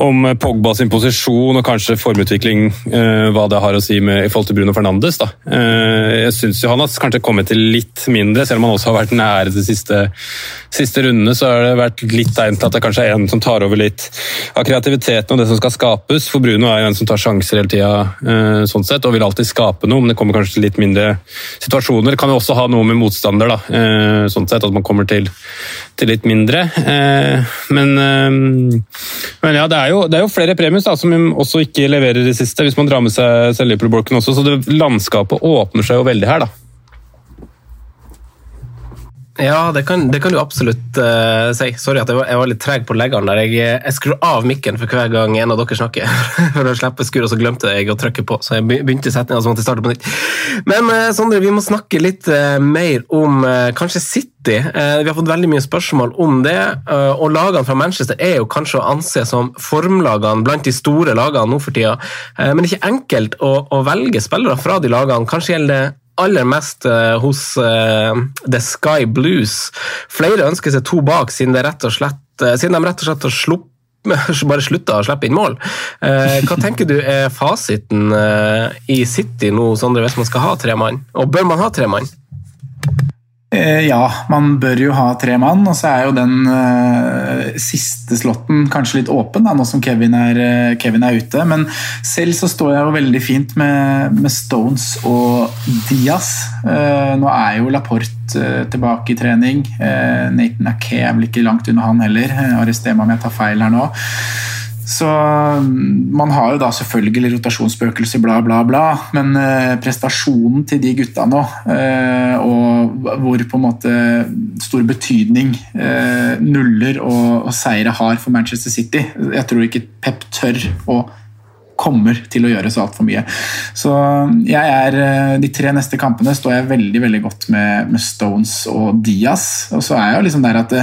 om Pogba sin posisjon og kanskje formutvikling, uh, hva det har å si med, i forhold til Bruno Fernandes. Da. Uh, jeg syns han har kanskje kommet til litt mindre, selv om han også har vært nære de siste, siste rundene. Så har det vært litt tegn til at det kanskje er en som tar over litt av kreativiteten og det som skal skapes. For Bruno er jo en som tar sjanser hele tida, sånn sett, og vil alltid skape noe, men det kommer kanskje til litt mindre situasjoner. Det kan jo også ha noe med motstander, da, sånn sett, at man kommer til, til litt mindre. Men, men ja, det er er jo, det er jo flere premius da, som også ikke leverer i siste, hvis man drar med seg Liverpool-bolken også. Så det, landskapet åpner seg jo veldig her, da. Ja, det kan, det kan, du absolutt uh, si. Sorry at jeg var, jeg var litt treg på leggene. der. Jeg, jeg skrur av mikken for hver gang en av dere snakker. [LAUGHS] for å slippe skur, og så glemte jeg å trykke på. Så jeg begynte setninga som måtte jeg starte på nytt. Men uh, Sondre, vi må snakke litt uh, mer om kanskje City. vi har fått veldig mye spørsmål om det. og lagene fra Manchester er jo kanskje å anse som formlagene blant de store lagene nå for tida. men det er ikke enkelt å, å velge spillere fra de lagene. Kanskje gjelder det aller mest uh, hos uh, The Sky Blues. Flere ønsker seg to bak, siden, rett slett, uh, siden de rett og slett har sluppet [LAUGHS] bare slutta å slippe inn mål. hva tenker du er fasiten i City nå, Sondre, hvis man skal ha tre mann? Og bør man ha tre mann? Eh, ja, man bør jo ha tre mann, og så er jo den uh, siste slåtten kanskje litt åpen, da, nå som Kevin er, uh, Kevin er, ute. Men selv så står jeg jo veldig fint med, med Stones og Diaz. Uh, nå er jo Laporte tilbake i trening. Nathan Ake er vel ikke langt unna han heller. Arrester meg om jeg tar feil her nå. Så mm, man har jo da selvfølgelig rotasjonsspøkelser, bla, bla, bla, men eh, prestasjonen til de gutta nå, eh, og hvor på en måte stor betydning eh, nuller og, og seire har for Manchester City Jeg tror ikke Pep tør å kommer til å gjøre så altfor mye. Så mm, jeg er, De tre neste kampene står jeg veldig veldig godt med, med Stones og Diaz. Og så er jeg jo liksom der at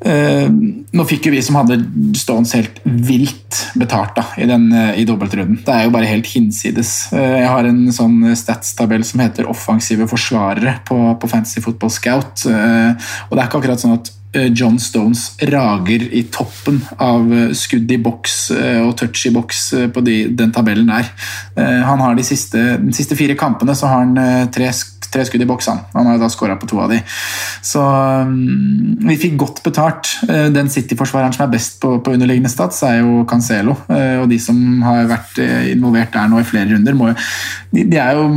nå fikk jo vi som hadde Stones helt vilt betalt da, i, den, uh, i dobbeltrunden. Det er jo bare helt hinsides. Uh, jeg har en sånn stats-tabell som heter 'offensive forsvarere' på, på Fantasy Football Scout. og det er ikke akkurat sånn at John Stones rager i toppen av skudd i boks og touch i boks på de, den tabellen der. Han har de siste, de siste fire kampene så har han tre tre skudd i boks. Han, han har da skåra på to av de. Så um, vi fikk godt betalt. Den City-forsvareren som er best på, på, underliggende stats, er jo Cancelo. Og de som har vært involvert der nå i flere runder, må, de, de er jo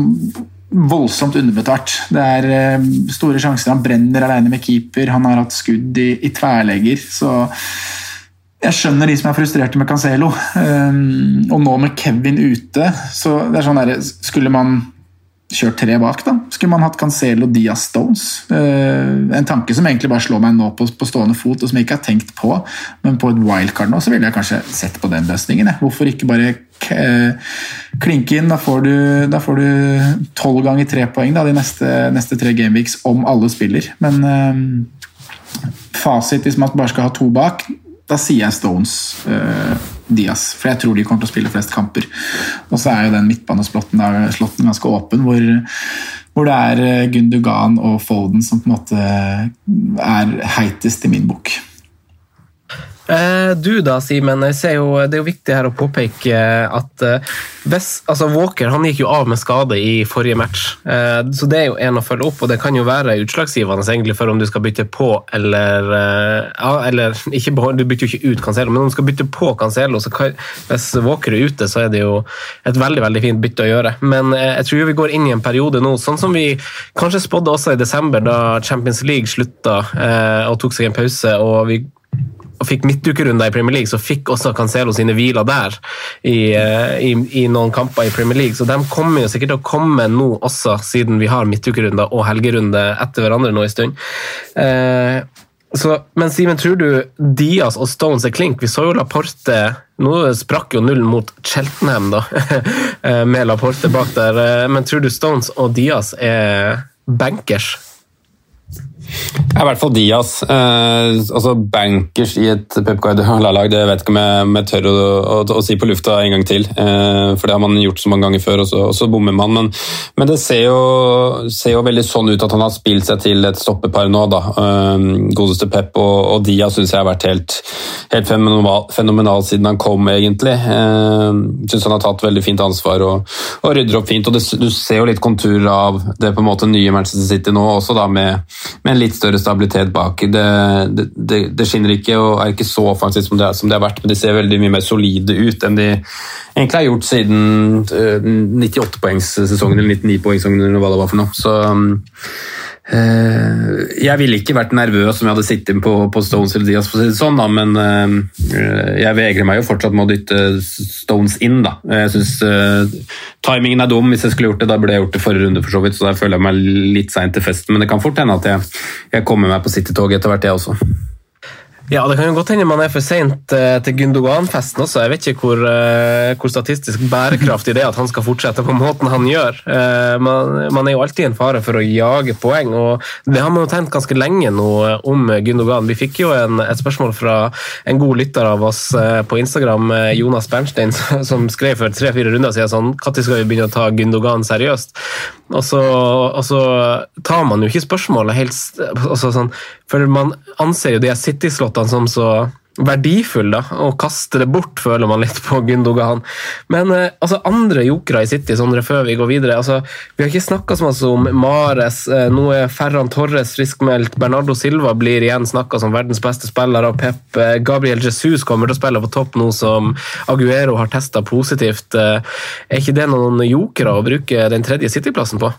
voldsomt underbetalt. Det er store sjanser. Han brenner alene med keeper, han har hatt skudd i, i tverlegger. så jeg skjønner de som er frustrerte med Cancelo. Um, og nå med Kevin ute, så det er sånn der, Skulle man kjørt tre bak, da. Skulle man hatt Cancelo Diaz Stones? Uh, en tanke som egentlig bare slår meg nå på, på, stående fot, og som jeg ikke har tenkt på. Men på et wildcard nå, så ville jeg kanskje sett på den løsningen. Jeg. Hvorfor ikke bare uh, klinke inn? Da får du tolv ganger tre poeng da, de neste, neste tre gameweeks om alle spiller. Men uh, fasit, hvis man bare skal ha to bak, da sier jeg Stones. Uh, Diaz, for jeg tror de kommer til å spille flest kamper. Og så er jo den midtbaneslotten ganske åpen, hvor, hvor, det er eh, Gundugan og Foden som på en måte er heitest i min bok. Eh, du da, Simen. Det er jo viktig her å påpeke at eh, hvis, altså Walker han gikk jo av med skade i forrige match. Så det er jo en å følge opp, og det kan jo være utslagsgivende egentlig for om du skal bytte på eller ja, eller [LAUGHS] ikke, Du bytter jo ikke ut Cancelo, men om du skal bytte på Cancelo, så kan, hvis Walker er ute, så er det jo et veldig veldig fint bytte å gjøre. Men jeg tror vi går inn i en periode nå, sånn som vi kanskje spådde også i desember, da Champions League slutta og tok seg en pause. og vi og fikk midtukerunder i Premier League, så fikk også Cancelo sine hviler der i, eh, i, i, noen kamper i Premier League. Så de kommer jo sikkert til å komme nå også, siden vi har midtukerunder og helgerunde etter hverandre nå en stund. Eh, så, men Simen, tror du Diaz og Stones er klink? Vi så jo Laporte Nå sprakk jo nullen mot Cheltenham, da, [LAUGHS] eh, med Laporte bak der. Eh, men tror du Stones og Diaz er bankers? Ja, I hvert fall Diaz. Eh, altså Bankers i et Pep Guardiola-lag, det vet ikke om jeg, jeg tør å, å, å, si på lufta en gang til. Eh, for det har man gjort så mange ganger før, og så, og så bommer man. Men, men, det ser jo, ser jo, veldig sånn ut at han har spilt seg til et stoppepar nå. da. Eh, godeste Pep og, og Diaz syns jeg har vært helt, helt fenomenal, fenomenal, siden han kom, egentlig. Eh, syns han har tatt veldig fint ansvar og, og rydder opp fint. og det, Du ser jo litt konturer av det på en måte nye Manchester City nå også, da, med, med en litt større stabilitet bak. Det, det, det, skinner ikke og er ikke så offensivt som, som, det har vært, men de ser veldig mye mer solide ut enn de egentlig har gjort siden 98-poengssesongen eh, eller 99-poengssesongen eller hva det var for noe. Så Eh, jeg ville ikke vært nervøs om jeg hadde sittet på, på Stones eller Diaz, for å si det sånn, da, men eh, jeg vegrer meg jo fortsatt med å dytte Stones inn. Da. Jeg synes uh, timingen er dum. Hvis jeg skulle gjort det, da burde jeg gjort det forrige runde, for så vidt, så da føler jeg meg litt seint til festen. Men det kan fort hende at jeg, jeg kommer meg på City-toget etter hvert, jeg også. Ja, det kan jo godt hende man er for seint eh, til Gundogan-festen også. Jeg vet ikke hvor, eh, hvor, statistisk bærekraftig det er at han skal fortsette på måten han gjør. Eh, man, man, er jo alltid en fare for å jage poeng, og det har man jo tenkt ganske lenge nå om Gundogan. Vi fikk jo en, et spørsmål fra en god lytter av oss på Instagram, Jonas Bernstein, [LAUGHS] som skrev for tre-fire runder siden sånn Når skal vi begynne å ta Gundogan seriøst? Og så, og så tar man jo ikke spørsmålet helt altså sånn, For man anser jo de City-slottene som så verdifull da, å kaste det bort, føler man litt på Gündogan. Men eh, altså, andre jokere i City, sånn før vi går videre altså, Vi har ikke snakka så mye om Mares. Eh, nå er Ferran Torres friskmeldt. Bernardo Silva blir igjen snakka som verdens beste spiller av Pep. Eh, Gabriel Jesus kommer til å spille på topp nå som Aguero har testa positivt. Eh, er ikke det noen jokere å bruke den tredje City-plassen på?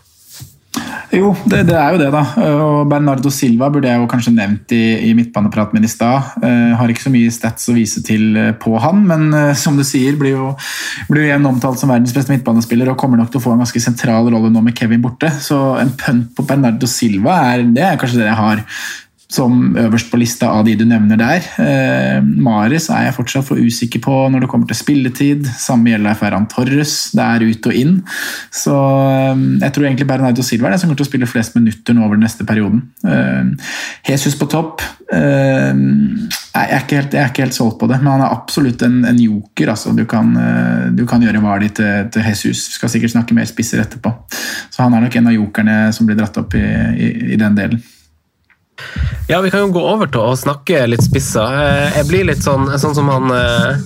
Jo, det, det, er jo det, da. Og Bernardo Silva burde jeg jo kanskje nevnt i, i midtbanepraten min i stad. Uh, har ikke så mye stats å vise til uh, på han, men uh, som du sier, blir jo, blir jo omtalt som verdens beste midtbanespiller og kommer nok til å få en ganske sentral rolle nå med Kevin borte. Så en pønt på Bernardo Silva er, det er kanskje det jeg har som øverst på lista av de du nevner der. Eh, Mares er jeg fortsatt for usikker på når det kommer til spilletid. Samme gjelder Ferran Torres. Det er ut og inn. Så eh, jeg tror egentlig Bernardo Silva er den som kommer til å spille flest minutter nå over den neste perioden. Eh, Jesus på topp. Eh, jeg, er helt, jeg er ikke helt solgt på det, men han er absolutt en, en joker. Altså. Du, kan, eh, du kan gjøre Vardi til, til Jesus. Vi skal sikkert snakke mer spisser etterpå. Så han er nok en av jokerne som blir dratt opp i, i, i den delen. Ja, vi kan jo gå over til å snakke litt spissa. Eh, jeg blir litt sånn, sånn som han eh,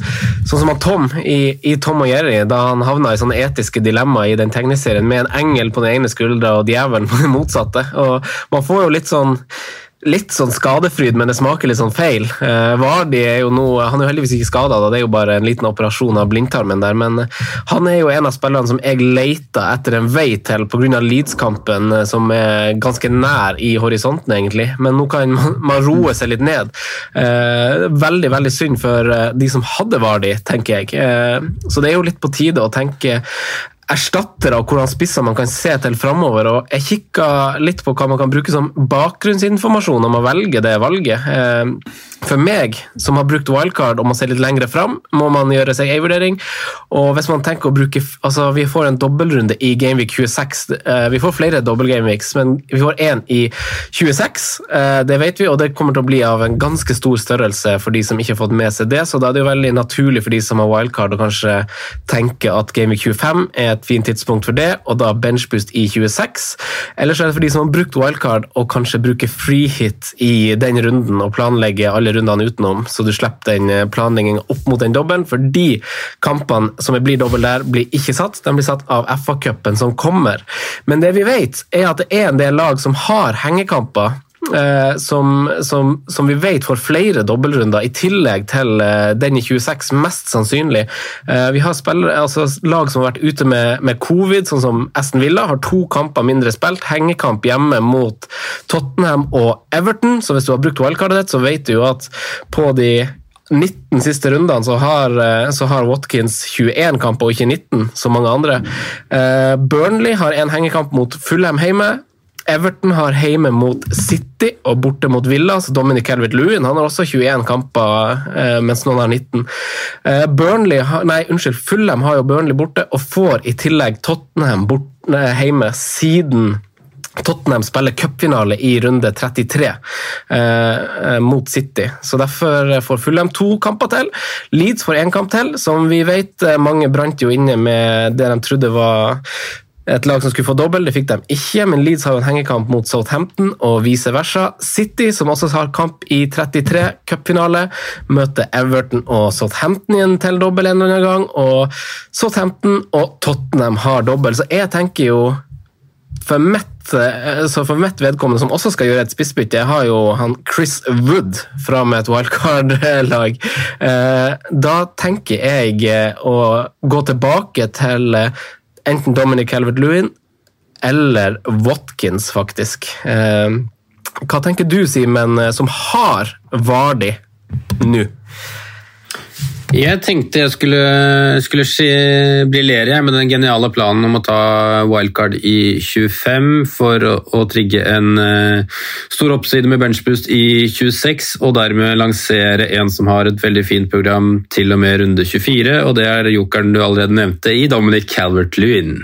sånn som han Tom i, i Tom og Jerry, da han havna i sånne etiske dilemmaer i den tegneserien med en engel på den ene skuldra og djevelen på den motsatte. Og man får jo litt sånn litt sånn skadefryd, men det smaker litt sånn feil. Eh, Vardi er jo nå, Han er jo heldigvis ikke skada, det er jo bare en liten operasjon av blindtarmen der. Men han er jo en av spillerne som jeg leita etter en vei til pga. Leeds-kampen, eh, som er ganske nær i horisonten, egentlig. Men nå kan man, man roe seg litt ned. Eh, veldig, veldig synd for eh, de som hadde Vardi, tenker jeg. Eh, så det er jo litt på tide å tenke erstattere og hvordan spisser man kan se til framover. Og jeg kikka litt på hva man kan bruke som bakgrunnsinformasjon om å velge det valget. Eh, for meg, som har brukt wildcard og må se litt lengre fram, må man gjøre seg en vurdering. Og hvis man tenker å bruke Altså, vi får en dobbeltrunde i Gameweek 26. Eh, vi får flere dobbel-gameweeks, men vi får én i 26. Eh, det vet vi, og det kommer til å bli av en ganske stor størrelse for de som ikke har fått med seg det. Så da er det jo veldig naturlig for de som har wildcard, å kanskje tenke at Gameweek 25 er et fint tidspunkt for det, og da benchboost i 26. Eller så er det for de som har brukt wildcard og kanskje bruker freehit i den runden og planlegger alle rundene utenom, så du slipper den planlegginga planleggingen opp mot den dobbelen. For de kampene som blir dobbel der, blir ikke satt. De blir satt av FA-cupen som kommer. Men det vi vet, er at det er en del lag som har hengekamper Eh, som, som, som, vi vet får flere dobbeltrunder, i tillegg til eh, den i 26, mest sannsynlig. Eh, vi har spillere, altså lag som har vært ute med, med, covid, sånn som Aston Villa, har to kamper mindre spilt. Hengekamp hjemme mot Tottenham og Everton, så hvis du har brukt wildcardet ditt, så vet du jo at på de 19 siste rundene så har, så har, Watkins 21 kamper og ikke 19, som mange andre. Burnley har en hengekamp mot Fulham hjemme. Everton har hjemme mot City og borte mot Villa. så Dominic Calvert-Lewin har også 21 kamper, eh, mens noen har 19. Eh, Burnley, nei, unnskyld, Fulham har jo Burnley borte og får i tillegg Tottenham borte, hjemme siden Tottenham spiller cupfinale i runde 33 eh, mot City. så Derfor får Fulham to kamper til. Leeds får én kamp til. Som vi vet, eh, mange brant jo inne med det de trodde var et lag som skulle få dobbel, det fikk de ikke, men Leeds har jo en hengekamp mot Southampton og vice versa. City, som også har kamp i 33, cupfinale, møter Everton og Southampton igjen til dobbel en eller annen gang. Og Southampton og Tottenham har dobbel, så jeg tenker jo for mitt, så for mitt vedkommende, som også skal gjøre et spissbytte, jeg har jo han Chris Wood fra med et wildcard-lag. Eh, da tenker jeg å gå tilbake til enten Dominic Calvert-Lewin eller Watkins, faktisk. Eh, hva tenker du, Simen, eh, som har Vardi nå? Jeg tenkte jeg skulle, skulle briljere med den geniale planen om å ta wildcard i 25 for å, å trigge en uh, stor oppside med benchboost i 26, og dermed lansere en som har et veldig fint program til og med runde 24, og det er jokeren du allerede nevnte i Dominic Calvert-Lewin.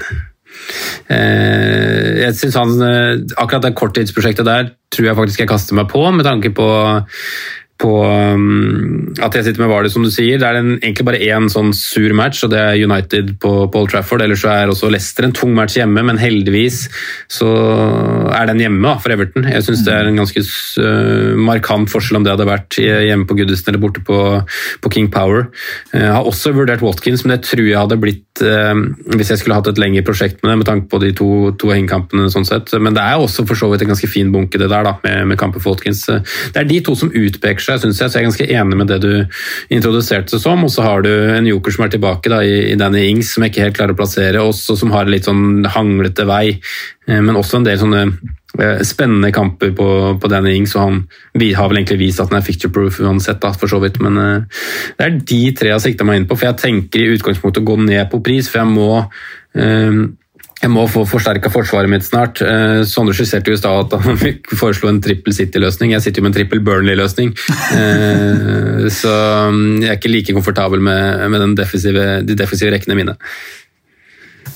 Uh, jeg synes han, uh, Akkurat det korttidsprosjektet der tror jeg faktisk jeg kaster meg på, med tanke på på um, at jeg sitter med Vardy, som du sier. Det er en, egentlig bare én sånn sur match, og det er United på, på Old Trafford. Ellers så er også Leicester en tung match hjemme, men heldigvis så er den hjemme da, for Everton. Jeg syns det er en ganske uh, markant forskjell om det hadde vært hjemme på Goodison eller borte på, på King Power. Jeg har også vurdert Watkins, men det tror jeg hadde blitt uh, hvis jeg skulle hatt et lengre prosjekt med det, med tanke på de to, to hengekampene. sånn sett. Men det er også for så vidt en ganske fin bunke, det der, da, med, med kamper for Watkins. Det er de to som utpeker seg, syns jeg, så jeg er ganske enig med det du introduserte det som. Og så har du en joker som er tilbake da, i, i Danny Ings, som jeg ikke helt klarer å plassere, også som har litt sånn hanglete vei, eh, men også en del sånne eh, spennende kamper på, på Danny Ings, og han vi har vel egentlig vist at han er picture proof uansett, da, for så vidt. Men uh, det er de tre jeg har sikta meg inn på, for jeg tenker i utgangspunktet å gå ned på pris, for jeg må uh, jeg må få forsterka forsvaret mitt snart. Eh, Sondre skisserte jo i stad at han [LAUGHS] foreslo en trippel City-løsning. Jeg sitter jo med en trippel Burnley-løsning. Eh, så mm, jeg er ikke like komfortabel med, med defensive, de defensive rekkene mine.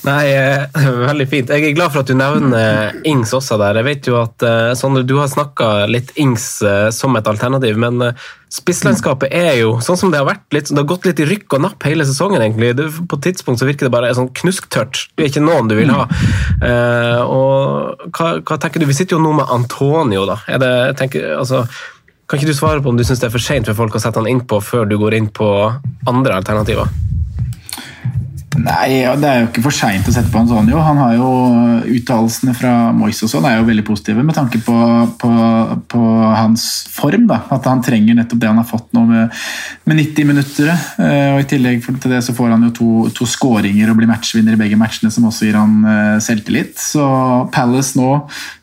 Nei, eh, [LAUGHS] veldig fint. Jeg er glad for at du nevner Ings også der. Jeg vet jo at Sondre, du har snakka litt Ings som et alternativ, men spisslandskapet er jo sånn som det har vært. Litt, det har gått litt i rykk og napp hele sesongen. egentlig. Det, på et tidspunkt så virker det bare sånn knusktørt. Det er ikke noen du vil ha. Og hva, hva, tenker du? Vi sitter jo nå med Antonio, da. Det, tenker, altså, kan ikke du svare på om du syns det er for seint for folk å sette han innpå før du går inn på andre alternativer? Nei, det er jo ikke for seint å sette på Antonio. Han har jo Uttalelsene fra Moyes og sånn er jo veldig positive med tanke på, på, på, hans form. da, At han trenger nettopp det han har fått nå med, med 90 minutter. Eh, og I tillegg til det så får han jo to, to skåringer og blir matchvinner i begge matchene, som også gir han eh, selvtillit. Så Palace nå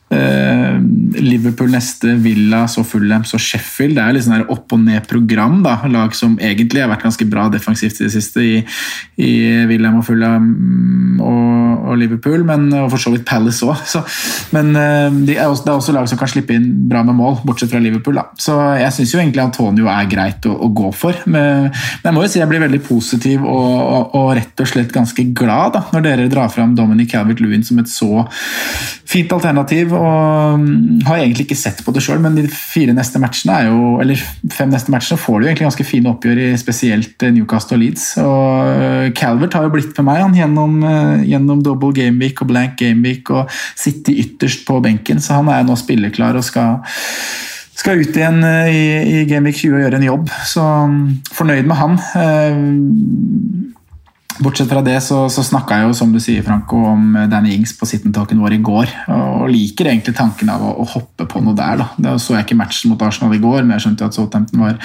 Liverpool neste, Villa, så Fulham, så Sheffield. Det er litt sånn opp og ned-program. da, Lag som egentlig har vært ganske bra defensivt i det siste i, i William og Fulham og, og, Liverpool, men, og for så vidt Palace òg. [LAUGHS] Men uh, de er også, det er også lag som kan slippe inn bra med mål, bortsett fra Liverpool. da. Så jeg syns egentlig Antonio er greit å, å gå for. Men, men, jeg må jo si jeg blir veldig positiv og, og, og rett og slett ganske glad da, når dere drar fram Dominic Calvert-Lewin som et så fint alternativ og mm, har egentlig ikke sett på det sjøl, men de fire neste matchene er jo, eller fem neste matchene får du egentlig ganske fine oppgjør i spesielt eh, Newcastle og Leeds. Og eh, Calvert har jo blitt med meg han, gjennom, eh, gjennom double gameweek og blank gameweek og sitte ytterst på benken, så han er nå spilleklar og skal skal ut igjen i, i Gameweek 20 og gjøre en jobb, så mm, fornøyd med han. Bortsett fra det så, så snakka jeg jo som du sier, Franco, om Danny Ings på sit-and-talken vår i går. Og liker egentlig tanken av å, å hoppe på noe der. da. Det så jeg ikke matchen mot Arsenal i går, men jeg skjønte at Southampton var,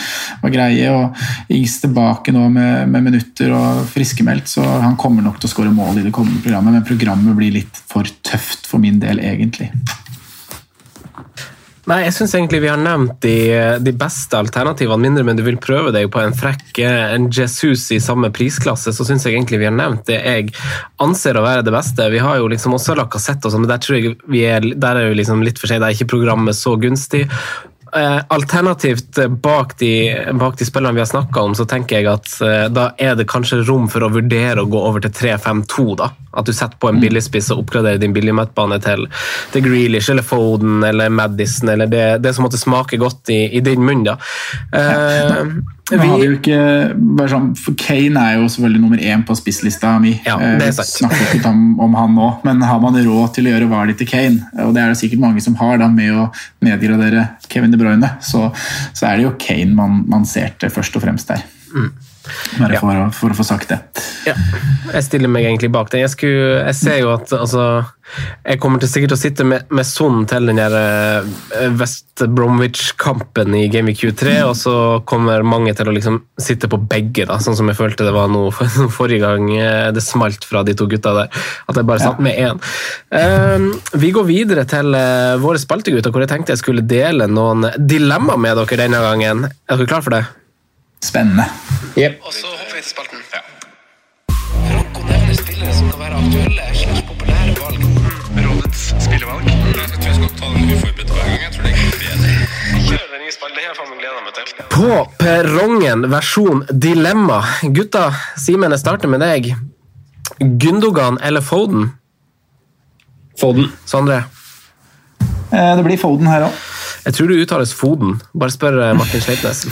var greie. og Ings tilbake nå med, med minutter og friskmeldt, så han kommer nok til å skåre mål i det kommende programmet. Men programmet blir litt for tøft for min del, egentlig. Nei, jeg syns egentlig vi har nevnt de, de, beste alternativene, mindre men du vil prøve deg på en frekk en Jesus i samme prisklasse, så syns jeg egentlig vi har nevnt det jeg anser å være det beste. Vi har jo liksom også Lacassette og sånn, men der tror jeg vi er, der er jo liksom litt for seg, der er ikke programmet så gunstig. Eh, alternativt bak de, bak de spillerne vi har snakka om, så tenker jeg at eh, da er det kanskje rom for å vurdere å gå over til 3-5-2. da. At du setter på en mm. billigspiss og oppgraderer din billigmøtbane til, til Grealish eller Foden eller Madison eller det, det som måtte smake godt i, i din munn. da. Uh, vi, har jo ikke, bare sånn, Kane er jo selvfølgelig nummer én på spisslista mi. Ja, det er sant. snakker ikke om, om han nå, men har man råd til å gjøre Vardy til Kane, og det er det sikkert mange som har, da, med å nedgradere Kevin De Bruyne, så, så er det jo Kane man, man ser til først og fremst der. Mm. Bare for, ja. for, å få sagt det. Ja, jeg stiller meg egentlig bak det. Jeg, skulle, jeg ser jo at altså, Jeg kommer til sikkert å sitte med, med sonen til den der eh, West Bromwich-kampen i Game Week 23, og så kommer mange til å liksom sitte på begge, da, sånn som jeg følte det var nå [LAUGHS] forrige gang eh, det smalt fra de to gutta der. At jeg bare satt med én. Uh, vi går videre til uh, våre spaltegutter, hvor jeg tenkte jeg skulle dele noen dilemma med dere denne gangen. Er dere klar for det? Spennende. Yep. Og så hopper vi til spalten. Ja. Franco nevner spillere som kan være aktuelle slags populære valg. Rådets spillevalg. Jeg tror jeg skal ta den uforberedt hver gang. Jeg tror det er bedre. Kjør den nye spalten. Det har jeg gleda meg til. På perrongen versjon dilemma. Gutta, Simen, jeg starter med deg. Gundogan eller Foden? Foden. Sondre? Eh, det blir Foden her òg. Jeg tror det uttales Foden. Bare spør eh, Martin Sleipnes. [LAUGHS]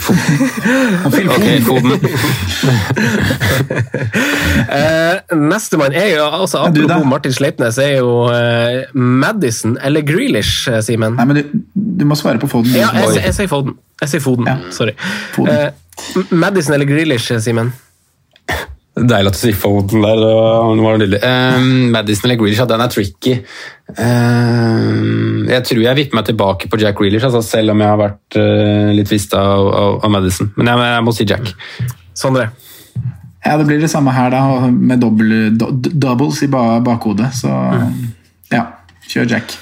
Ok, Foden. uh, [LAUGHS] Nestemann er jo altså, du? Apropos Martin Sleipnes, er jo uh, Madison eller Grealish, Simen. Nei, men du, du må svare på Foden. Ja, jeg, jeg, sier Foden. Jeg sier Foden. Ja. Sorry. Foden. Uh, Madison eller Grealish, Simen? [LAUGHS] Deilig at du sier Foden der. Det var, det var nydelig. Um, Madison eller Grealish, ja, den er tricky. Um, jeg tror jeg vipper meg tilbake på Jack Grealish, altså, selv om jeg har vært uh, litt frista av, av, av Madison. Men jeg, jeg må si Jack. Sondre? Ja, det blir det samme her, da, med dobbel, do, doubles i bakhodet. Så ja, kjør Jack.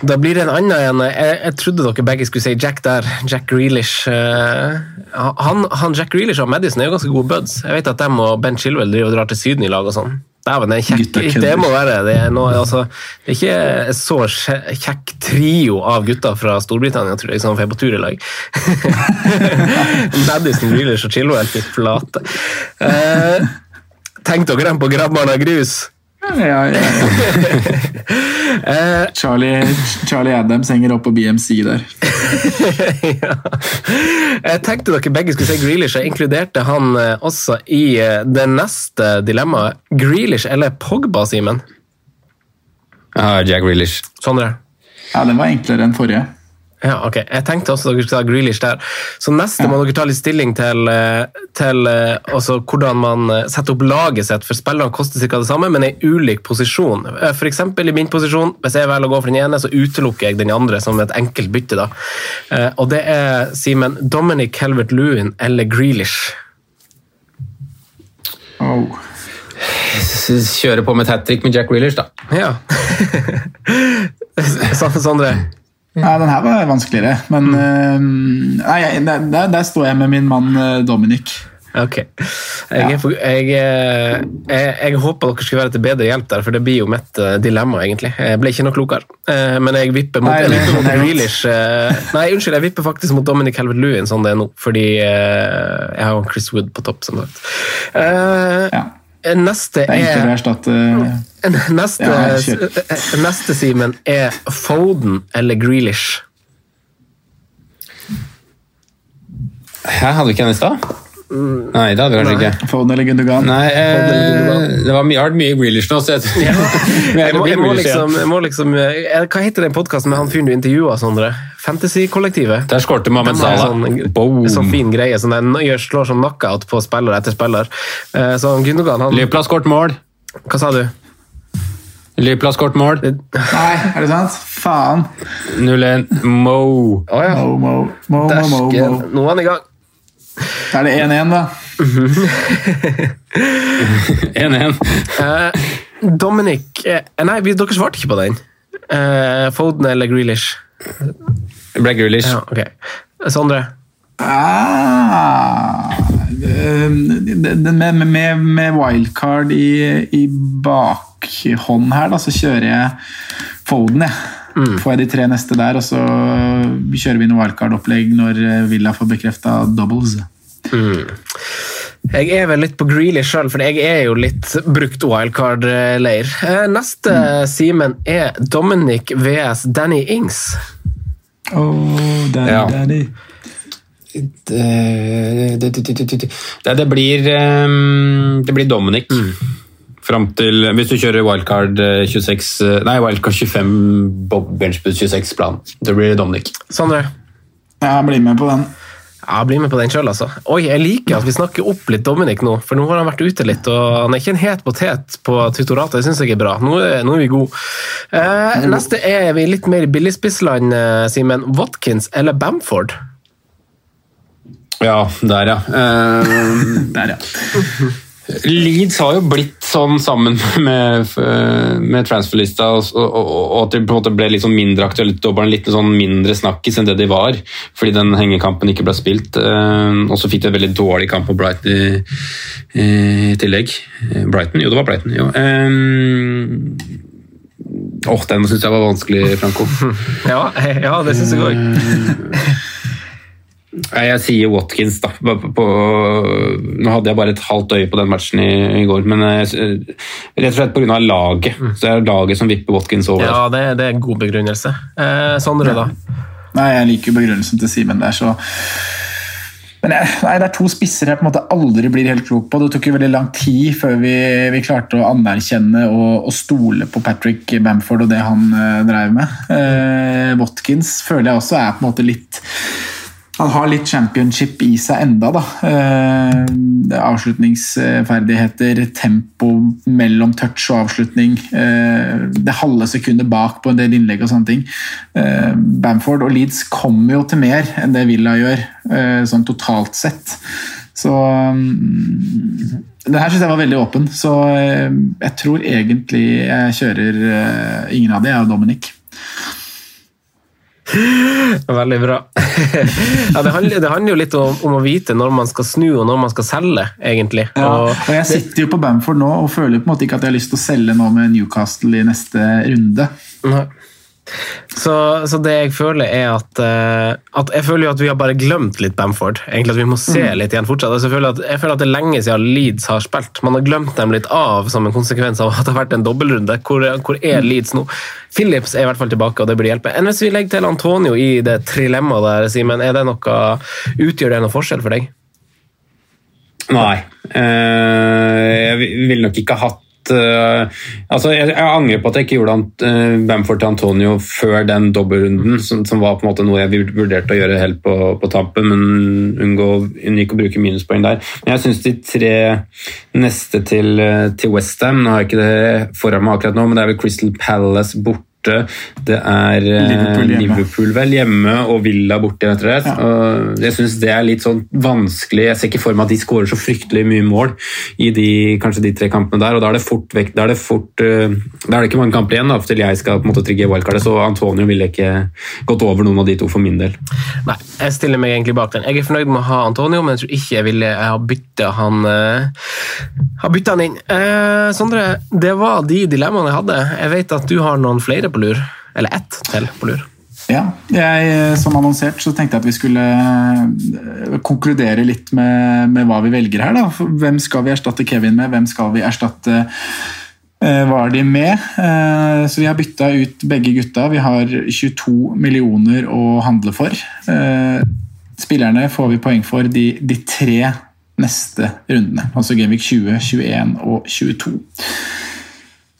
Da blir det en annen en. Jeg, jeg trodde dere begge skulle si Jack der. Jack Grealish. Eh, han, han Jack Grealish og Madison er jo ganske gode buds. Jeg vet at dem og Ben Chilwell driver og drar til Syden i lag og sånn. Dæven, det må være det. Er noe, altså, det er ikke en så kjekk trio av gutter fra Storbritannia, tror jeg, som er på tur i lag. [LAUGHS] Madison, Grealish og Chilwell, fikk flate. Eh, tenk dere dem på Grabbarna grus. Ja, ja, ja. [LAUGHS] Eh, Charlie, Charlie Adams henger opp på BMC der. [LAUGHS] ja. Jeg tenkte dere begge skulle si Grealish. Jeg inkluderte han eh, også i eh, det neste dilemmaet. Grealish eller Pogba, Simen? Jeg har Jack Grealish. Sondre? Ja, Den var enklere enn forrige. Ja, ok. Jeg tenkte også dere skulle ta Grealish der. Så neste må dere ta litt stilling til, eh, til eh, altså hvordan man eh, setter opp laget sitt, for spillerne koster ca. det samme, men i ulik posisjon. For eksempel i min posisjon, hvis jeg velger å gå for den ene, så utelukker jeg den andre som et enkelt bytte. da. Eh, Og det er, Simen, Dominic Calvert-Lewin eller Grealish? Oh. Kjøre på med et hat trick med Jack Grealish, da. Ja. [LAUGHS] Sånn, Ja, den her var vanskeligere, men eh, nei, der, der, står jeg med min mann eh, Dominic. Ok. Jeg, for, jeg, eh, jeg, jeg håper dere skal være til bedre hjelp der, for det blir jo mitt dilemma, egentlig. Jeg ble ikke noe klokere. Men jeg vipper mot, Nei, vipper mot. Grealish. Nei, unnskyld, jeg vipper faktisk mot Dominic Helvet Lewin, sånn det er nå, fordi jeg har Chris Wood på topp, som sagt. Uh, Ja, Neste det er å er erstatte Neste, Ja, eh, neste Simen, er Foden eller Grealish. Hæ, hadde vi ikke en i stad? Nei, det hadde vi kanskje ikke. Foden eller Gundogan. Nei, eh, det var mye, jeg mye Grealish nå, så jeg, [LAUGHS] [LAUGHS] Men Jeg må, jeg må liksom, jeg må liksom eh, Hva heter den podkasten med han fyren du intervjua, Sondre? Fantasy-kollektivet? Der skårte Mohammed Salah. Sånn, Boom. sånn fin greie. Sånn den gjør, slår sånn knockout på spiller etter spiller. Eh, Så Gundogan, han Liverpool har skåret mål. Hva sa du? Liverpool har skåret mål. Nei, er det sant? Faen! 0-1. Mo. Oh, ja. Mo, mo, mo, mo, mo, mo. Nå er han i gang. Da er det 1-1, da. [LAUGHS] 1-1. uh, Dominic uh, Nei, vi, dere svarte ikke på den. Uh, Foden eller Grealish? Det ble Grealish. Ja, okay. Sondre? Ah, det- det- det- med, med, med wildcard i, i bakhånd her, da, så kjører jeg Foden, jeg. Får jeg de tre neste der, og så kjører vi noe wildcard-opplegg når Villa får bekrefta doubles. Jeg er vel litt på Greeley sjøl, for jeg er jo litt brukt wildcard-leir. Neste Neste, Simen, er Dominic VS Danny Ings. Oh, Danny, Ja. Danny. Det, det, det, det, det, det, det blir ehm, Det blir Dominic. Fram til Hvis du kjører wildcard eh, 26 eh, Nei, wildcard 25, Bob Benchbus 26-plan. Det blir Dominic. Sondre? Jeg blir med på den. Ja, Bli med på den sjøl, altså. Oi, jeg liker at vi snakker opp litt Dominic nå, for nå har han vært ute litt, og han er ikke en het potet på tutoratet. Det syns jeg er bra. Nå er, nå er vi gode. Eh, neste er vi litt mer i billigspissland, eh, Simen. Watkins eller Bamford? Ja, der, ja. Uh, [LAUGHS] Der, ja. [LAUGHS] Leeds har jo blitt sånn sammen [LAUGHS] med, med transferlista, og, og, og at det på en måte ble litt sånn mindre aktuelt og bare litt sånn mindre snakkis enn det de var, fordi den hengekampen ikke ble spilt. Eh, og så fikk de en veldig dårlig kamp på Brighton i, i tillegg. Eh, Brighton? Jo, det var Brighton. jo. Um, Åh, den syns jeg var vanskelig, Franco. [LAUGHS] Ja, ja det syns jeg òg. Jeg sier Watkins, da. På, på, nå hadde jeg bare et halvt øye på den matchen i, i går, men eh, rett og slett pga. laget. Så det er laget som vipper Watkins over. Ja, det, det er en god begrunnelse. Eh, Sondre, da? Nei, Jeg liker begrunnelsen til Simen der, så men jeg, nei, Det er to spisser jeg på en måte aldri blir helt klok på. Det tok jo veldig lang tid før vi, vi klarte å anerkjenne og, og, stole på Patrick Bamford og det han uh, drev med. Uh, Watkins føler jeg også er på en måte litt han har litt championship i seg enda, da. Eh, avslutningsferdigheter, tempo mellom touch og avslutning. Eh, det halve sekundet bak på en del innlegg og sånne ting. Eh, Bamford og Leeds kommer jo til mer enn det Villa gjør, eh, sånn totalt sett. Så um, det her syns jeg var veldig åpen, så eh, jeg tror egentlig jeg kjører eh, ingen av de, jeg og Dominic. [LAUGHS] Veldig bra. [LAUGHS] ja, det, handler, det, handler, jo litt om, om, å vite når man skal snu og når man skal selge, egentlig. Ja, og Jeg sitter jo på Bamford nå og føler på en måte ikke at jeg har lyst til å selge nå med Newcastle i neste runde. Nei. Så, så, det jeg føler, er at, uh, at, Jeg føler jo at vi har bare glemt litt Bamford. Egentlig at Vi må se mm. litt igjen fortsatt. Altså, jeg, føler at, jeg føler at det er lenge siden Leeds har spilt. Man har glemt dem litt av som en konsekvens av at det har vært en dobbeltrunde. Hvor, hvor, er mm. Leeds nå? Phillips er i hvert fall tilbake, og det burde hjelpe. Enn hvis vi legger til Antonio i det trilemmaet der, Simen, er det noe, utgjør det noe forskjell for deg? Nei. Uh, jeg ville nok ikke hatt uh, altså jeg, jeg, angrer på at jeg ikke gjorde uh, Bamford til Antonio før den dobbeltrunden, som, som, var på en måte noe jeg vurderte å gjøre helt på, på tampen, men unngå, unngikk å bruke minuspoeng der. Men jeg syns de tre neste til, uh, til Westham Nå har jeg ikke det foran meg akkurat nå, men det er vel Crystal Palace borte borte. Det er eh, Liverpool, Liverpool vel hjemme og Villa borte. Rett og. Ja. jeg syns det er litt sånn vanskelig. Jeg ser ikke for meg at de skårer så fryktelig mye mål i de, kanskje de tre kampene der. og Da er det fort vekk, da er det, fort, uh, da er det ikke mange kamper igjen da, til jeg skal på en måte trigge wildcardet. Så Antonio ville ikke gått over noen av de to for min del. Nei, jeg stiller meg egentlig bak den. Jeg er fornøyd med å ha Antonio, men jeg tror ikke jeg ville ha bytta han, uh, ha bytta han inn. Uh, Sondre, det var de dilemmaene jeg hadde. Jeg vet at du har noen flere på lur. Eller ett til på lur. Ja, jeg, Som annonsert så tenkte jeg at vi skulle eh, konkludere litt med, med hva vi velger her. Da. Hvem skal vi erstatte Kevin med? Hvem skal vi erstatte uh, Vardy med? Uh, så vi har bytta ut begge gutta. Vi har 22 millioner å handle for. Spillerne får vi poeng for de, de tre neste rundene. Altså Gameweek 20, 21 og 22.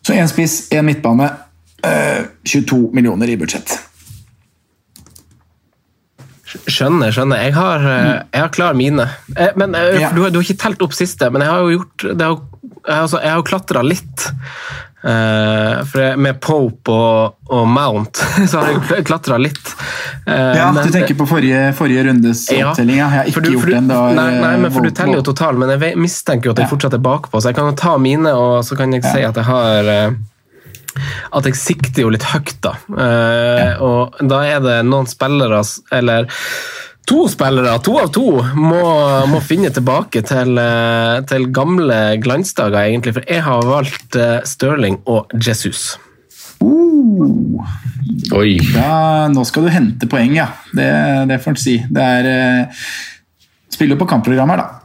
Så én spiss, én midtbane 22 eh, millioner i budsjett. Skjønner, skjønner. Jeg har, eh, jeg har klar mine. Eh, men ja. du, har, du, har, ikke telt opp siste, men jeg har jo gjort har, altså, Jeg har klatra litt. Uh, med Pope og, og, Mount [LAUGHS] så har jeg klatra litt. Ja, men, Du tenker på forrige, forrige rundes opptelling? Ja. Jeg har ikke du, gjort den. da. Nei, nei, men for Du teller jo total, men jeg mistenker jo at jeg fortsatt er bakpå, så jeg kan jo ta mine og så kan jeg si at jeg har at jeg sikter jo litt høyt, da. Ja. og da er det noen spillere, eller to spillere, to av to, må, må finne tilbake til, eh, til, gamle glansdager, egentlig. For jeg har valgt eh, Stirling og Jesus. Uh, Oi. Ja, nå skal du hente poeng, ja. Det, det får en si. Det er uh, Spiller på kampprogrammer, da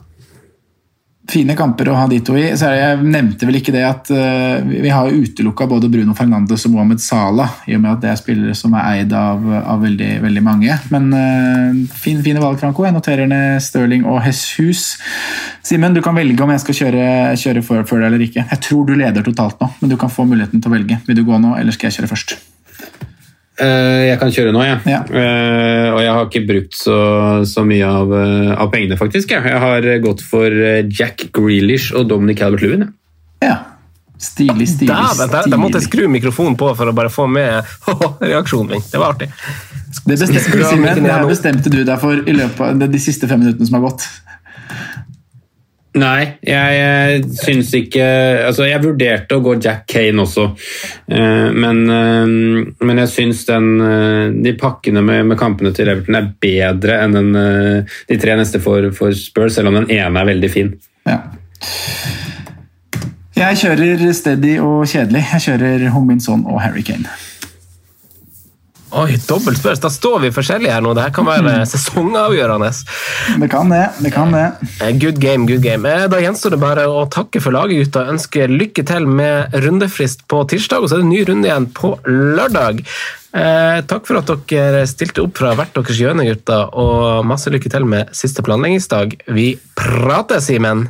fine kamper å ha de to i. Så jeg nevnte vel ikke det at uh, vi har utelukka både Bruno Fernandes og Mohammed Salah, i og med at det er spillere som er eid av, av veldig, veldig, mange. Men uh, fin, fine valg, Franco. Jeg noterer ned Stirling og Heshus. Simen, du kan velge om jeg skal kjøre, kjøre før, før deg eller ikke. Jeg tror du leder totalt nå, men du kan få muligheten til å velge. Vil du gå nå, eller skal jeg kjøre først? Eh, jeg kan kjøre nå, jeg. Ja. Uh, og jeg har ikke brukt så, så mye av, uh, av, pengene, faktisk. Jeg, jeg har gått for Jack Grealish og Dominic Albert-Lewin. Ja. Stilig, stilig. da, der, Da måtte jeg skru mikrofonen på for å bare få med [LAUGHS] reaksjonen min. Det var artig. Det bestemte, det bestemte du deg for i løpet av de siste fem minuttene som har gått. Nei, jeg, jeg syns ikke Altså, jeg vurderte å gå Jack Kane også, eh, men, eh, men jeg syns den eh, De pakkene med, med, kampene til Everton er bedre enn den, de tre neste for, for, Spurs, selv om den ene er veldig fin. Ja. Jeg kjører steady og kjedelig. Jeg kjører Hominson og Harry Kane. Oi, dobbelt spørs. Da står vi forskjellige her nå. Det her kan være sesongavgjørende. Det kan det. det kan det. Eh, Good game, good game. Eh, Da gjenstår det bare å takke for laget, gutta. Ønske lykke til med rundefrist på tirsdag, og så er det ny runde igjen på lørdag. Eh, takk for at dere stilte opp fra hvert deres hjørne, gutta, og masse lykke til med siste planleggingsdag. Vi prates, Simen.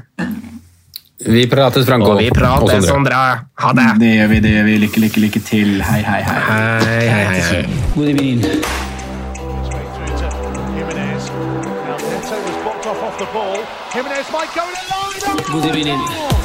Vi prates, Franco. Og vi prates, Sondre. Ha det. Det gjør vi. det gjør vi. Lykke, lykke, lykke til. Hei, hei, hei. Hei, hei, hei. hei. evening. Good to